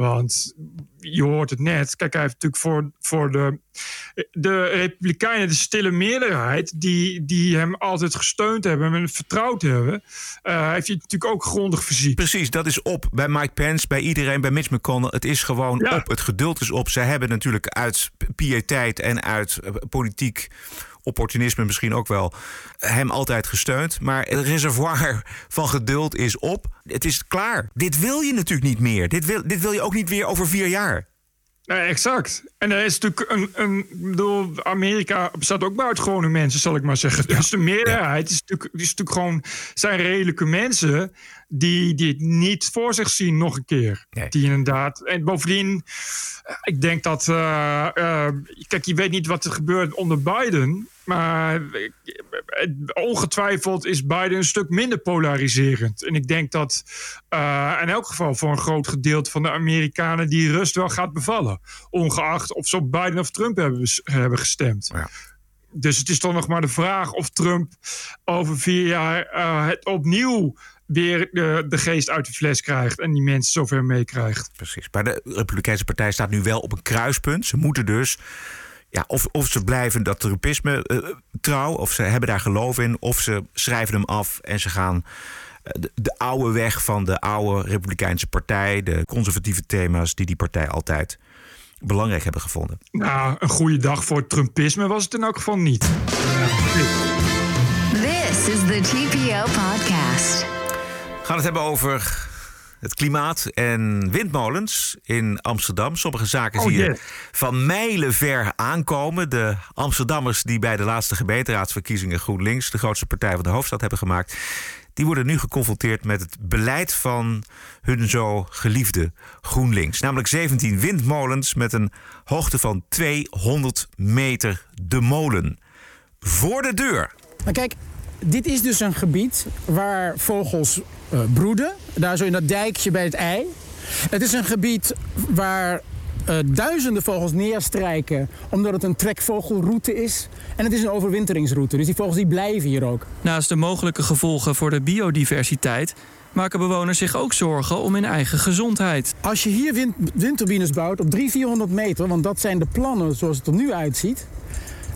Want je hoort het net. Kijk, hij heeft natuurlijk voor, voor de, de Republikeinen, de stille meerderheid, die, die hem altijd gesteund hebben en vertrouwd hebben, uh, heeft hij natuurlijk ook grondig verziekt. Precies, dat is op. Bij Mike Pence, bij iedereen, bij Mitch McConnell. Het is gewoon ja. op. Het geduld is op. Zij hebben natuurlijk uit piëteit en uit eh, politiek opportunisme misschien ook wel, hem altijd gesteund. Maar het reservoir van geduld is op. Het is klaar. Dit wil je natuurlijk niet meer. Dit wil, dit wil je ook niet weer over vier jaar. Nee, exact. En er is natuurlijk een. een bedoel, Amerika bestaat ook buitengewone mensen, zal ik maar zeggen. Ja. Dus de meerderheid is, natuurlijk, is natuurlijk gewoon. zijn redelijke mensen die, die het niet voor zich zien nog een keer. Nee. Die inderdaad. En bovendien, ik denk dat. Uh, uh, kijk, je weet niet wat er gebeurt onder Biden. Maar ongetwijfeld is Biden een stuk minder polariserend. En ik denk dat uh, in elk geval voor een groot gedeelte van de Amerikanen die rust wel gaat bevallen. Ongeacht of ze op Biden of Trump hebben, hebben gestemd. Ja. Dus het is toch nog maar de vraag of Trump over vier jaar uh, het opnieuw weer de, de geest uit de fles krijgt en die mensen zover meekrijgt. Precies. Maar de Republikeinse Partij staat nu wel op een kruispunt. Ze moeten dus ja, of, of ze blijven dat Trumpisme uh, trouw, of ze hebben daar geloof in, of ze schrijven hem af en ze gaan de, de, oude weg van de oude Republikeinse Partij, de conservatieve thema's die die partij altijd belangrijk hebben gevonden. Nou, een goede dag voor Trumpisme was het in elk geval niet. This is the TPO podcast. We gaan het hebben over het klimaat en windmolens in Amsterdam. Sommige zaken Oh, zie je yes. van mijlen ver aankomen. De Amsterdammers die bij de laatste gemeenteraadsverkiezingen GroenLinks, de grootste partij van de hoofdstad, hebben gemaakt. Die worden nu geconfronteerd met het beleid van hun zo geliefde GroenLinks. Namelijk 17 windmolens met een hoogte van 200 meter de molen. Voor de deur. Maar kijk, dit is dus een gebied waar vogels broeden. Daar zo in dat dijkje bij het ei. Het is een gebied waar eh, duizenden vogels neerstrijken omdat het een trekvogelroute is. En het is een overwinteringsroute. Dus die vogels die blijven hier ook. Naast de mogelijke gevolgen voor de biodiversiteit maken bewoners zich ook zorgen om hun eigen gezondheid. Als je hier wind, windturbines bouwt op 300, 400 meter, want dat zijn de plannen zoals het er nu uitziet,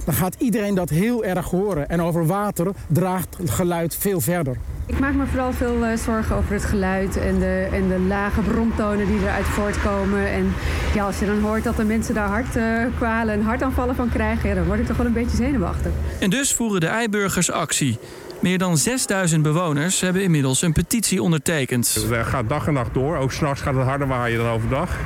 dan gaat iedereen dat heel erg horen. En over water draagt het geluid veel verder. Ik maak me vooral veel eh, zorgen over het geluid en de, en de lage bromtonen die eruit voortkomen. En ja, als je dan hoort dat de mensen daar hartkwalen en hartaanvallen van krijgen, ja, dan word ik toch wel een beetje zenuwachtig. En dus voeren de eiburgers actie. Meer dan 6000 bewoners hebben inmiddels een petitie ondertekend. Het gaat dag en nacht door. Ook s'nachts gaat het harder waaien dan overdag.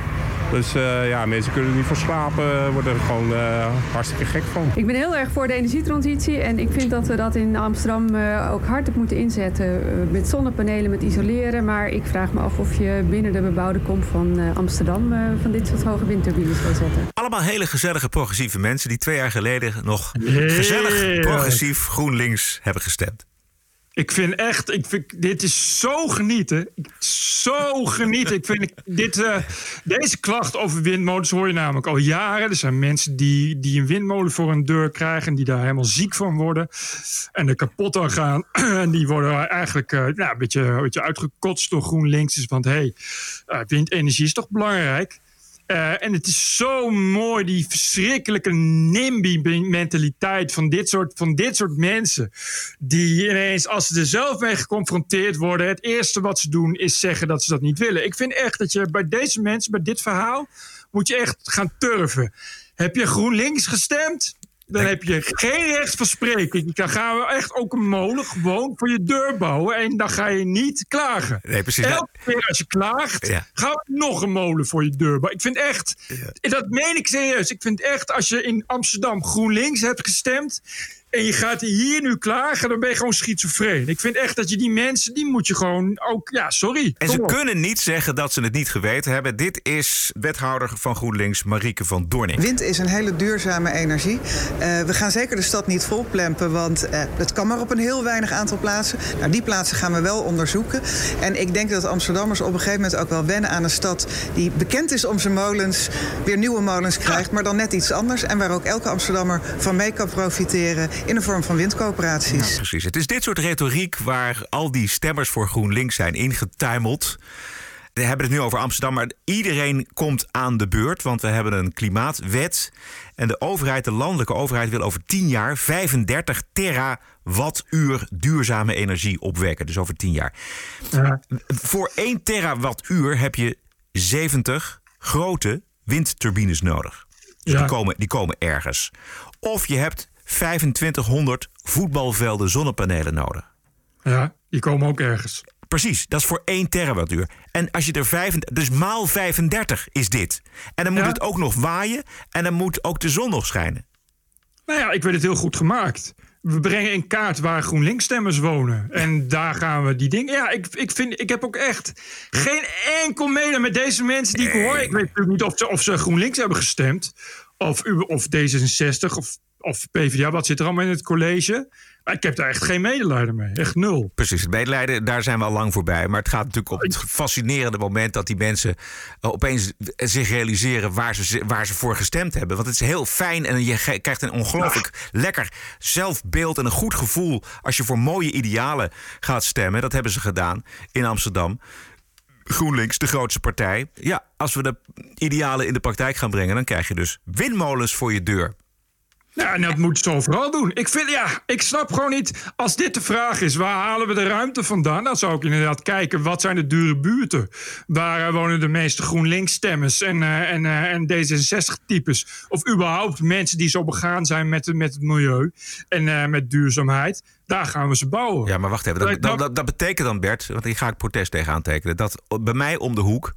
Dus uh, ja, mensen kunnen er niet van slapen, worden er gewoon uh, hartstikke gek van. Ik ben heel erg voor de energietransitie en ik vind dat we dat in Amsterdam uh, ook hard op moeten inzetten. met zonnepanelen, met isoleren. Maar ik vraag me af of je binnen de bebouwde kom van Amsterdam van dit soort hoge windturbines wil zetten. Allemaal hele gezellige progressieve mensen die twee jaar geleden nog gezellig progressief GroenLinks hebben gestemd. Ik vind echt, ik vind, dit is zo genieten. Zo genieten. Ik vind dit, uh, deze klacht over windmolens hoor je namelijk al jaren. Er zijn mensen die, die een windmolen voor hun deur krijgen en die daar helemaal ziek van worden. En er kapot aan gaan. En die worden eigenlijk uh, nou, een, beetje, een beetje uitgekotst door GroenLinks. Dus, want hé, hey, uh, windenergie is toch belangrijk? Uh, en het is zo mooi, die verschrikkelijke NIMBY-mentaliteit van dit, soort, van dit soort mensen. Die ineens, als ze er zelf mee geconfronteerd worden, het eerste wat ze doen is zeggen dat ze dat niet willen. Ik vind echt dat je bij deze mensen, bij dit verhaal, moet je echt gaan turven. Heb je GroenLinks gestemd? Dan heb je geen recht van spreken. Dan gaan we echt ook een molen gewoon voor je deur bouwen. En dan ga je niet klagen. Nee, precies. Elke keer als je klaagt, ja. gaan we nog een molen voor je deur bouwen. Ik vind echt, dat meen ik serieus. Ik vind echt, als je in Amsterdam GroenLinks hebt gestemd. En je gaat hier nu klagen, dan ben je gewoon schizofreen. Ik vind echt dat je die mensen, die moet je gewoon ook, ja, sorry. En ze op. kunnen niet zeggen dat ze het niet geweten hebben. Dit is wethouder van GroenLinks, Marieke van Doorning. Wind is een hele duurzame energie. Uh, we gaan zeker de stad niet volplempen, want uh, het kan maar op een heel weinig aantal plaatsen. Nou, die plaatsen gaan we wel onderzoeken. En ik denk dat Amsterdammers op een gegeven moment ook wel wennen aan een stad die bekend is om zijn molens, weer nieuwe molens krijgt, maar dan net iets anders. En waar ook elke Amsterdammer van mee kan profiteren in de vorm van windcoöperaties. Ja, precies. Het is dit soort retoriek waar al die stemmers voor GroenLinks zijn ingetuimeld. We hebben het nu over Amsterdam, maar iedereen komt aan de beurt. Want we hebben een klimaatwet. En de overheid, de landelijke overheid, wil over 10 jaar 35 terawattuur duurzame energie opwekken. Dus over 10 jaar. Ja. Voor 1 terawattuur heb je 70 grote windturbines nodig. Dus ja. die, komen, die komen ergens. Of je hebt 2500 voetbalvelden zonnepanelen nodig. Ja, die komen ook ergens. Precies, dat is voor 1 terawattuur. En als je er 35, dus maal 35 is dit. En dan moet ja. het ook nog waaien en dan moet ook de zon nog schijnen. Nou ja, ik weet het heel goed gemaakt. We brengen in kaart waar GroenLinks-stemmers wonen. En daar gaan we die dingen. Ja, ik, ik, vind, ik heb ook echt geen enkel mede met deze mensen die ik hoor. Ik weet natuurlijk niet of ze, of ze GroenLinks hebben gestemd. Of, of D66 of of PvdA, wat zit er allemaal in het college? Maar ik heb daar echt geen medelijden mee. Echt nul. Precies, het medelijden, daar zijn we al lang voorbij. Maar het gaat natuurlijk op het fascinerende moment dat die mensen eh, opeens zich realiseren waar ze, waar ze voor gestemd hebben. Want het is heel fijn en je krijgt een ongelooflijk lekker zelfbeeld en een goed gevoel als je voor mooie idealen gaat stemmen. Dat hebben ze gedaan in Amsterdam. GroenLinks, de grootste partij. Ja, als we de idealen in de praktijk gaan brengen, dan krijg je dus windmolens voor je deur. Ja, en dat moeten ze overal doen. Ik vind, ja, ik snap gewoon niet, als dit de vraag is, waar halen we de ruimte vandaan? Dan zou ik inderdaad kijken, wat zijn de dure buurten? Waar eh, wonen de meeste GroenLinks-stemmers en, eh, en, eh, en D66-types? Of überhaupt mensen die zo begaan zijn met, met het milieu en met duurzaamheid? Daar gaan we ze bouwen. Ja, maar wacht even. Dat, dat, dat, dat betekent dan, Bert, want hier ga ik protest tegen aantekenen, dat bij mij om de hoek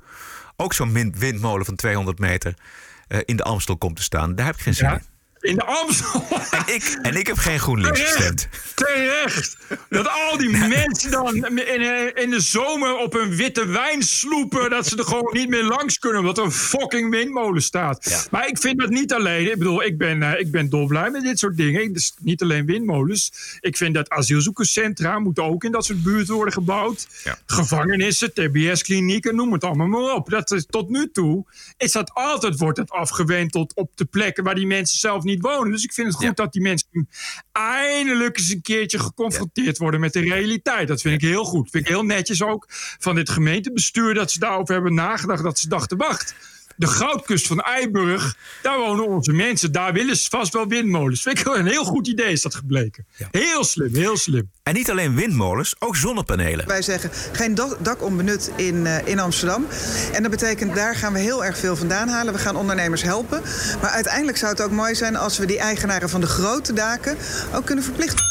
ook zo'n wind- windmolen van 200 meter in de Amstel komt te staan. Daar heb ik geen zin in. In de Amstel. En ik, en ik heb geen GroenLinks gestemd. Terecht. Dat al die mensen dan in, in de zomer op een witte wijn sloepen. Dat ze er gewoon niet meer langs kunnen. Omdat er een fucking windmolen staat. Maar ik vind dat niet alleen. Ik bedoel, ik ben, eh, ik ben dolblij met dit soort dingen. Dus niet alleen windmolens. Ik vind dat asielzoekerscentra moeten ook in dat soort buurten worden gebouwd. Gevangenissen, TBS-klinieken, noem het allemaal maar op. Dat is, tot nu toe is dat altijd wordt het afgewenteld op de plekken waar die mensen zelf niet wonen. Dus ik vind het goed dat die mensen eindelijk eens een keertje geconfronteerd worden met de realiteit. Dat vind ik heel goed. Vind ik heel netjes ook van dit gemeentebestuur dat ze daarover hebben nagedacht. Dat ze dachten, wacht. De goudkust van Eiburg, daar wonen onze mensen. Daar willen ze vast wel windmolens. Vind ik wel een heel goed idee is dat gebleken. Heel slim, heel slim. En niet alleen windmolens, ook zonnepanelen. Wij zeggen geen dak, dak onbenut in, eh, in Amsterdam. En dat betekent, daar gaan we heel erg veel vandaan halen. We gaan ondernemers helpen. Maar uiteindelijk zou het ook mooi zijn als we die eigenaren van de grote daken ook kunnen verplichten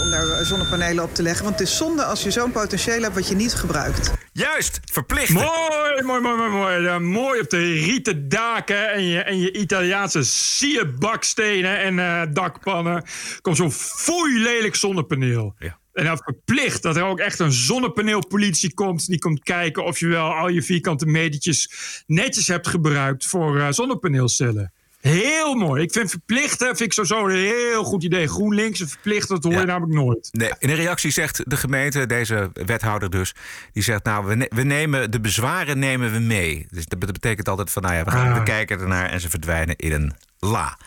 om daar eh, zonnepanelen op te leggen. Want het is zonde als je zo'n potentieel hebt wat je niet gebruikt. Juist, verplicht. Mooi, mooi, mooi, mooi. Mooi, Ja, mooi op de rieten daken en je, en je Italiaanse sierbakstenen en eh, dakpannen. Komt zo'n foei lelijk zonnepaneel. En dan verplicht dat er ook echt een zonnepaneelpolitie komt. Die komt kijken of je wel al je vierkante metertjes netjes hebt gebruikt voor eh, zonnepaneelcellen. Heel mooi. Ik vind verplichten vind ik sowieso een heel goed idee. GroenLinks en verplicht, dat hoor je namelijk nooit. Nee, in een reactie zegt de gemeente, deze wethouder dus, die zegt nou, we, ne- we nemen de bezwaren nemen we mee. Dus dat betekent altijd van, nou ja, we, gaan, Ah. we kijken ernaar en ze verdwijnen in een la.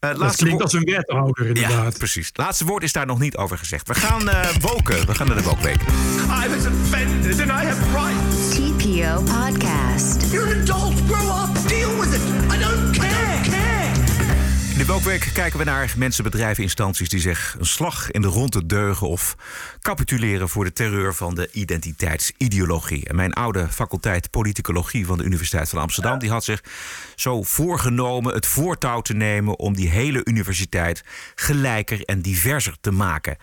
Eh, Dat klinkt als een wethouder inderdaad. Ja, precies. Het laatste woord is daar nog niet over gezegd. We gaan eh woken. We gaan naar de wokweek. I was offended and I have rights. TPO Podcast. You're an adult. Grow up. In Wokweek kijken we naar mensen, bedrijven, instanties die zich een slag in de ronde deugen of capituleren voor de terreur van de identiteitsideologie. En mijn oude faculteit politicologie van de Universiteit van Amsterdam, die had zich zo voorgenomen het voortouw te nemen om die hele universiteit gelijker en diverser te maken.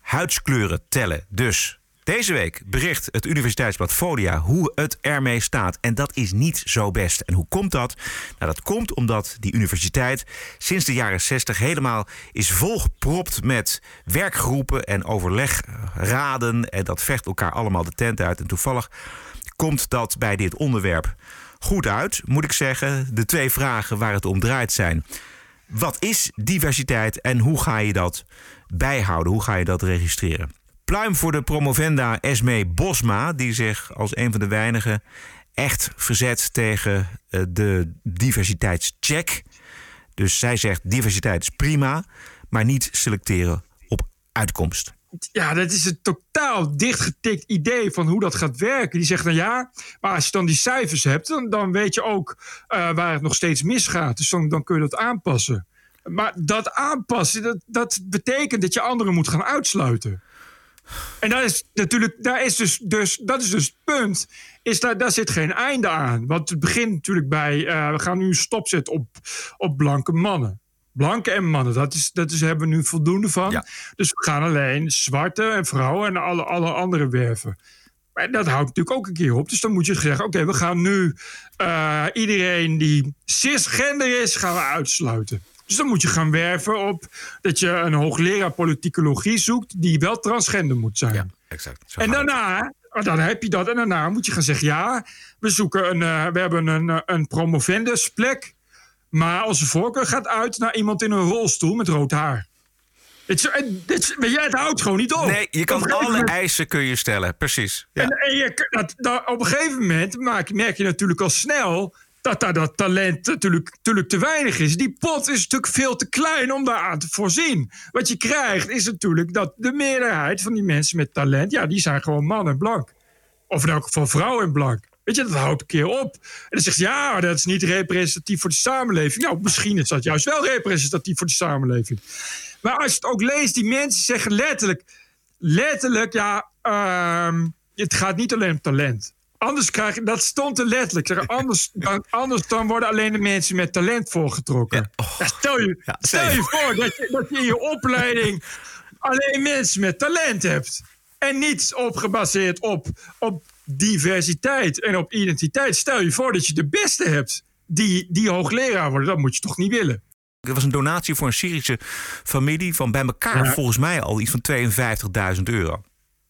Huidskleuren tellen dus. Deze week bericht het Universiteitsblad Folia hoe het ermee staat. En dat is niet zo best. En hoe komt dat? Nou, dat komt omdat die universiteit sinds de jaren 60 helemaal is volgepropt met werkgroepen en overlegraden. En dat vecht elkaar allemaal de tent uit. En toevallig komt dat bij dit onderwerp goed uit, moet ik zeggen. De twee vragen waar het om draait zijn. Wat is diversiteit en hoe ga je dat bijhouden? Hoe ga je dat registreren? Pluim voor de promovenda Esme Bosma, die zich als een van de weinigen echt verzet tegen eh, de diversiteitscheck. Dus zij zegt diversiteit is prima, maar niet selecteren op uitkomst. Ja, dat is een totaal dichtgetikt idee van hoe dat gaat werken. Die zegt dan ja, maar als je dan die cijfers hebt, dan, dan weet je ook eh, waar het nog steeds misgaat. Dus dan, dan kun je dat aanpassen. Maar dat aanpassen, dat, dat betekent dat je anderen moet gaan uitsluiten. En dat is natuurlijk, daar is dus, dus, dat is dus het punt. Is daar, daar zit geen einde aan. Want het begint natuurlijk bij. eh, we gaan nu een stop zetten op, op blanke mannen. Blanke en mannen, dat, is, dat is, hebben we nu voldoende van. Dus we gaan alleen zwarte en vrouwen en alle, alle andere werven. Maar dat houdt natuurlijk ook een keer op. Dus dan moet je zeggen: oké, we gaan nu eh, iedereen die cisgender is, gaan we uitsluiten. Dus dan moet je gaan werven op dat je een hoogleraar politicologie zoekt die wel transgender moet zijn. Exact. En daarna, oh, dan heb je dat. En daarna moet je gaan zeggen: ja, we zoeken een, eh, we hebben een, eh, een promovendusplek. Maar onze voorkeur gaat uit naar iemand in een rolstoel met rood haar. Het, weet je, het houdt gewoon niet op. Nee, je kan alle moment- eisen kun je stellen. Precies. Ja. En, en je, dat, dat- op een gegeven moment maak, merk je natuurlijk al snel dat daar dat talent natuurlijk, natuurlijk te weinig is. Die pot is natuurlijk veel te klein om daar aan te voorzien. Wat je krijgt is natuurlijk dat de meerderheid van die mensen met talent, ja, die zijn gewoon man en blank. Of in elk geval vrouw en blank. Weet je, dat houdt een keer op. En dan zegt ze, ja, dat is niet representatief voor de samenleving. Nou, misschien is dat juist wel representatief voor de samenleving. Maar als je het ook leest, die mensen zeggen letterlijk, letterlijk, ja, ehm, het gaat niet alleen om talent. Anders krijg je, dat stond er letterlijk. Zeg, anders, dan, anders dan worden alleen de mensen met talent voorgetrokken. Ja, stel je, stel je voor dat je, dat je in je opleiding alleen mensen met talent hebt. En niet op gebaseerd op, op diversiteit en op identiteit. Stel je voor dat je de beste hebt die, die hoogleraar worden. Dat moet je toch niet willen. Er was een donatie voor een Syrische familie van bij elkaar volgens mij al iets van 52.000 euro.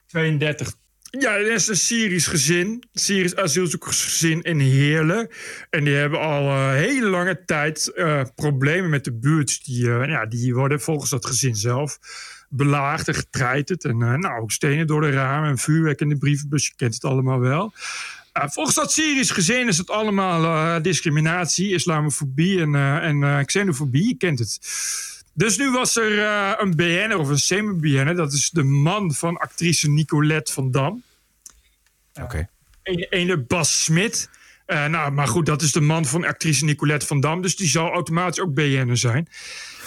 32. Ja, dat is een Syrisch gezin. Syrisch asielzoekersgezin in Heerlen. En die hebben al eh, hele lange tijd eh, problemen met de buurt. Die, eh, ja, die worden volgens dat gezin zelf belaagd en getreiterd. En nou, ook stenen door de ramen en vuurwerk in de brievenbus. Je kent het allemaal wel. Uh, volgens dat Syrisch gezin is het allemaal uh, discriminatie, islamofobie en, uh, en uh, xenofobie. Je kent het. Dus nu was er uh, een BN'er of een semi-BN'er. Dat is de man van actrice Nicolette van Dam. Oké. Een, ene Bas Smit. Uh, nou, maar goed, dat is de man van actrice Nicolette van Dam. Dus die zal automatisch ook BN'er zijn.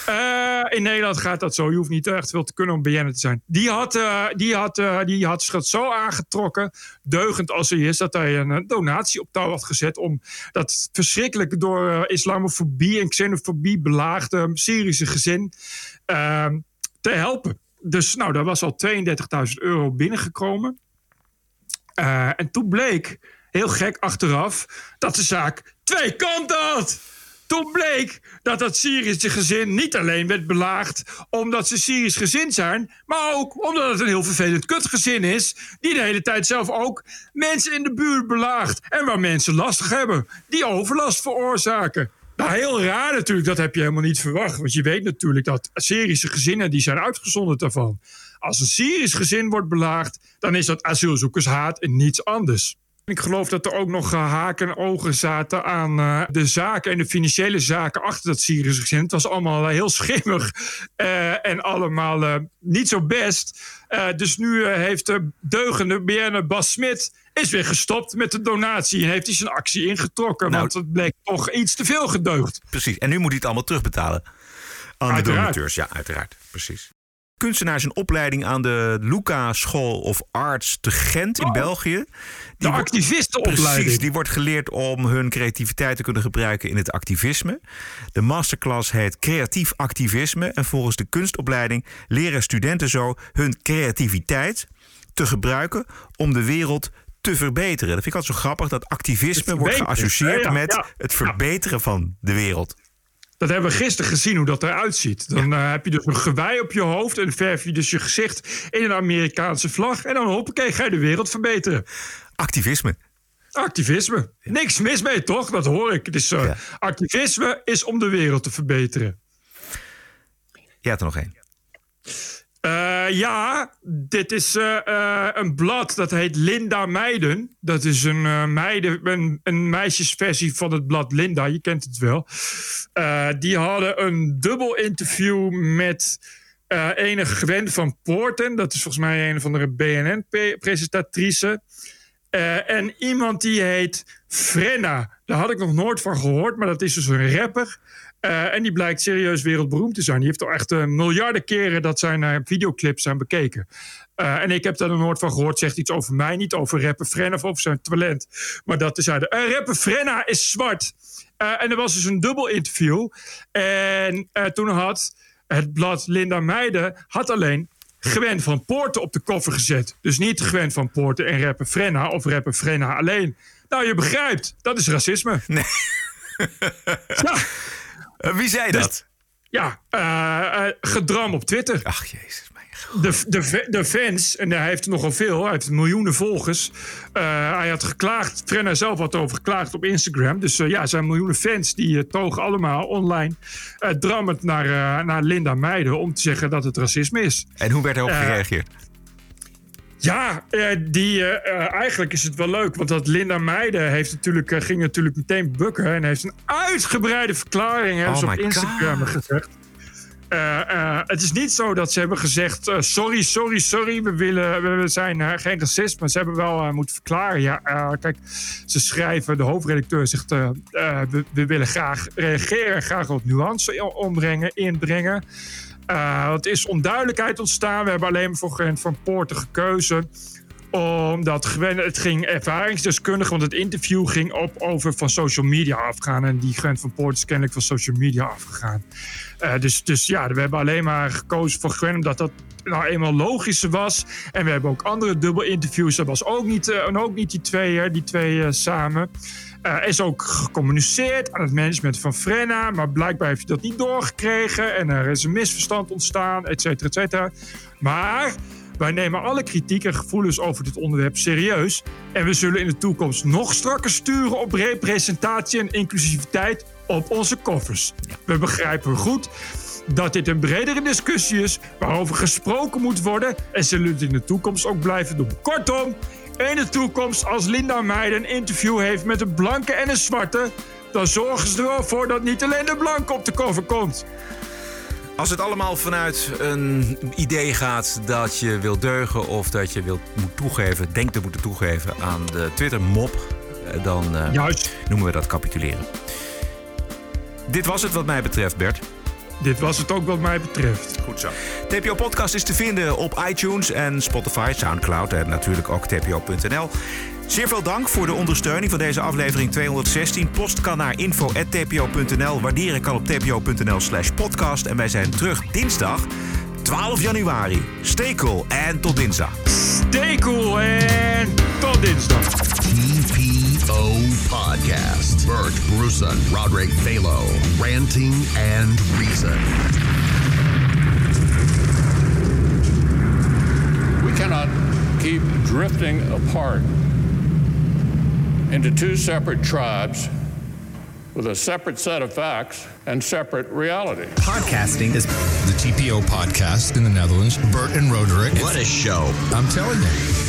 Uh, in Nederland gaat dat zo. Je hoeft niet echt veel te kunnen om BN'er te zijn. Die had, uh, die had, uh, die had zich zo aangetrokken, deugend als hij is, dat hij een donatie op touw had gezet om dat verschrikkelijke door islamofobie en xenofobie belaagde Syrische gezin ehm, te helpen. Dus nou, daar was al 32.000 euro binnengekomen. Eh, en toen bleek, heel gek achteraf, dat de zaak twee kanten had. Toen bleek dat dat Syrische gezin niet alleen werd belaagd omdat ze Syrisch gezin zijn, maar ook omdat het een heel vervelend kutgezin is, die de hele tijd zelf ook mensen in de buurt belaagt en waar mensen lastig hebben, die overlast veroorzaken. Nou, heel raar natuurlijk, dat heb je helemaal niet verwacht. Want je weet natuurlijk dat Syrische gezinnen die zijn uitgezonderd daarvan. Als een Syrisch gezin wordt belaagd, dan is dat asielzoekershaat en niets anders. Ik geloof dat er ook nog uh, haken en ogen zaten aan uh, de zaken en de financiële zaken achter dat Syrische gezin. Het was allemaal uh, heel schimmig en allemaal niet zo best. dus nu heeft de deugende BN Bas Smit is weer gestopt met de donatie en heeft hij zijn actie ingetrokken. Nou, want het bleek toch iets te veel gedeugd. Precies, en nu moet hij het allemaal terugbetalen aan de donateurs. Ja, uiteraard, precies kunstenaars in opleiding aan de Luca School of Arts te Gent in oh, België. Die de activistenopleiding. Precies, die wordt geleerd om hun creativiteit te kunnen gebruiken in het activisme. De masterclass heet Creatief Activisme. En volgens de kunstopleiding leren studenten zo hun creativiteit te gebruiken om de wereld te verbeteren. Dat vind ik altijd zo grappig, dat activisme wordt geassocieerd ja, ja, met het verbeteren van de wereld. Dat hebben we gisteren gezien hoe dat eruit ziet. Dan ja. uh, heb je dus een gewei op je hoofd en verf je dus je gezicht in een Amerikaanse vlag. En dan hoppakee, ga je de wereld verbeteren. Activisme. Activisme. Ja. Niks mis mee, toch? Dat hoor ik. Dus uh, ja. activisme is om de wereld te verbeteren. Ja, er nog één. Uh, ja, dit is uh, een blad dat heet Linda Meiden. Dat is een, meiden, een, meisjesversie van het blad Linda, je kent het wel. die hadden een dubbel interview met enige Gwen van Poorten. Dat is volgens mij een van de BNN-presentatrice. en iemand die heet Frenna. Daar had ik nog nooit van gehoord, maar dat is dus een rapper. Uh, en die blijkt serieus wereldberoemd te zijn. Die heeft al echt uh, miljarden keren dat zijn uh, videoclips zijn bekeken. En ik heb daar nog nooit van gehoord. Zegt iets over mij, niet over rapper Frenna of over zijn talent. Maar dat is hij. Uh, rapper Frenna is zwart. En er was dus een dubbel interview. En toen had het blad Linda Meijden had alleen Gwen van Poorten op de koffer gezet. Dus niet Gwen van Poorten en rapper Frenna of rapper Frenna alleen. Nou, je begrijpt, dat is racisme. Nee. ja. Uh, wie zei Dus- dat? Ja, uh, uh, gedram op Twitter. Ach, jezus. Mijn de, de, de fans, en hij heeft er nogal veel, hij heeft miljoenen volgers. Uh, hij had geklaagd, Frenna zelf had erover geklaagd op Instagram. Dus uh, ja, zijn miljoenen fans die uh, togen allemaal online drammend naar, naar Linda Meijden om te zeggen dat het racisme is. En hoe werd erop gereageerd? Ja, die, eigenlijk is het wel leuk. Want dat Linda Meijden heeft natuurlijk, ging natuurlijk meteen bukken. En heeft een uitgebreide verklaring oh op Instagram gezegd. Uh, uh, het is niet zo dat ze hebben gezegd: sorry, sorry, sorry, we, willen, we zijn geen racist. Maar ze hebben wel moeten verklaren. Ja, kijk, ze schrijven, de hoofdredacteur zegt: we, we, willen graag reageren, graag wat nuance ombrengen, inbrengen. Het is onduidelijkheid ontstaan. We hebben alleen voor Grant van Poorten gekozen omdat het ging ervaringsdeskundig, want het interview ging op over van social media afgaan. En die Grant van Poort is kennelijk van social media afgegaan. Uh, dus, dus ja, we hebben alleen maar gekozen voor Gwen omdat dat nou eenmaal logischer was. En we hebben ook andere dubbel interviews. Dat was ook niet, uh, ook niet die twee, die twee samen. Er is ook gecommuniceerd aan het management van Frenna. Maar blijkbaar heeft hij dat niet doorgekregen. En er is een misverstand ontstaan, et cetera, et cetera. Maar wij nemen alle kritiek en gevoelens over dit onderwerp serieus. En we zullen in de toekomst nog strakker sturen op representatie en inclusiviteit op onze koffers. We begrijpen goed dat dit een bredere discussie is waarover gesproken moet worden en zullen het in de toekomst ook blijven doen. Kortom, in de toekomst als Linda Meijden een interview heeft met een blanke en een zwarte, dan zorgen ze er wel voor dat niet alleen de blanke op de cover komt. Als het allemaal vanuit een idee gaat dat je wil deugen of dat je wilt, moet toegeven, denkt te moeten toegeven aan de Twitter-mop, eh, dan uh, noemen we dat capituleren. Dit was het wat mij betreft, Bert. Dit was het ook wat mij betreft. Goed zo. TPO Podcast is te vinden op iTunes en Spotify, Soundcloud en natuurlijk ook tpo.nl. Zeer veel dank voor de ondersteuning van deze aflevering 216. Post kan naar info.tpo.nl. Waarderen kan op tpo.nl slash podcast. En wij zijn terug dinsdag 12 januari. Stay cool en tot dinsdag. Stay cool en tot dinsdag. TPO Podcast. Bert Bruson, Roderick Balo. Ranting and Reason. We cannot keep drifting apart. into two separate tribes with a separate set of facts and separate reality. Podcasting is the TPO podcast in the Netherlands. Bert and Roderick. What a show. I'm telling you.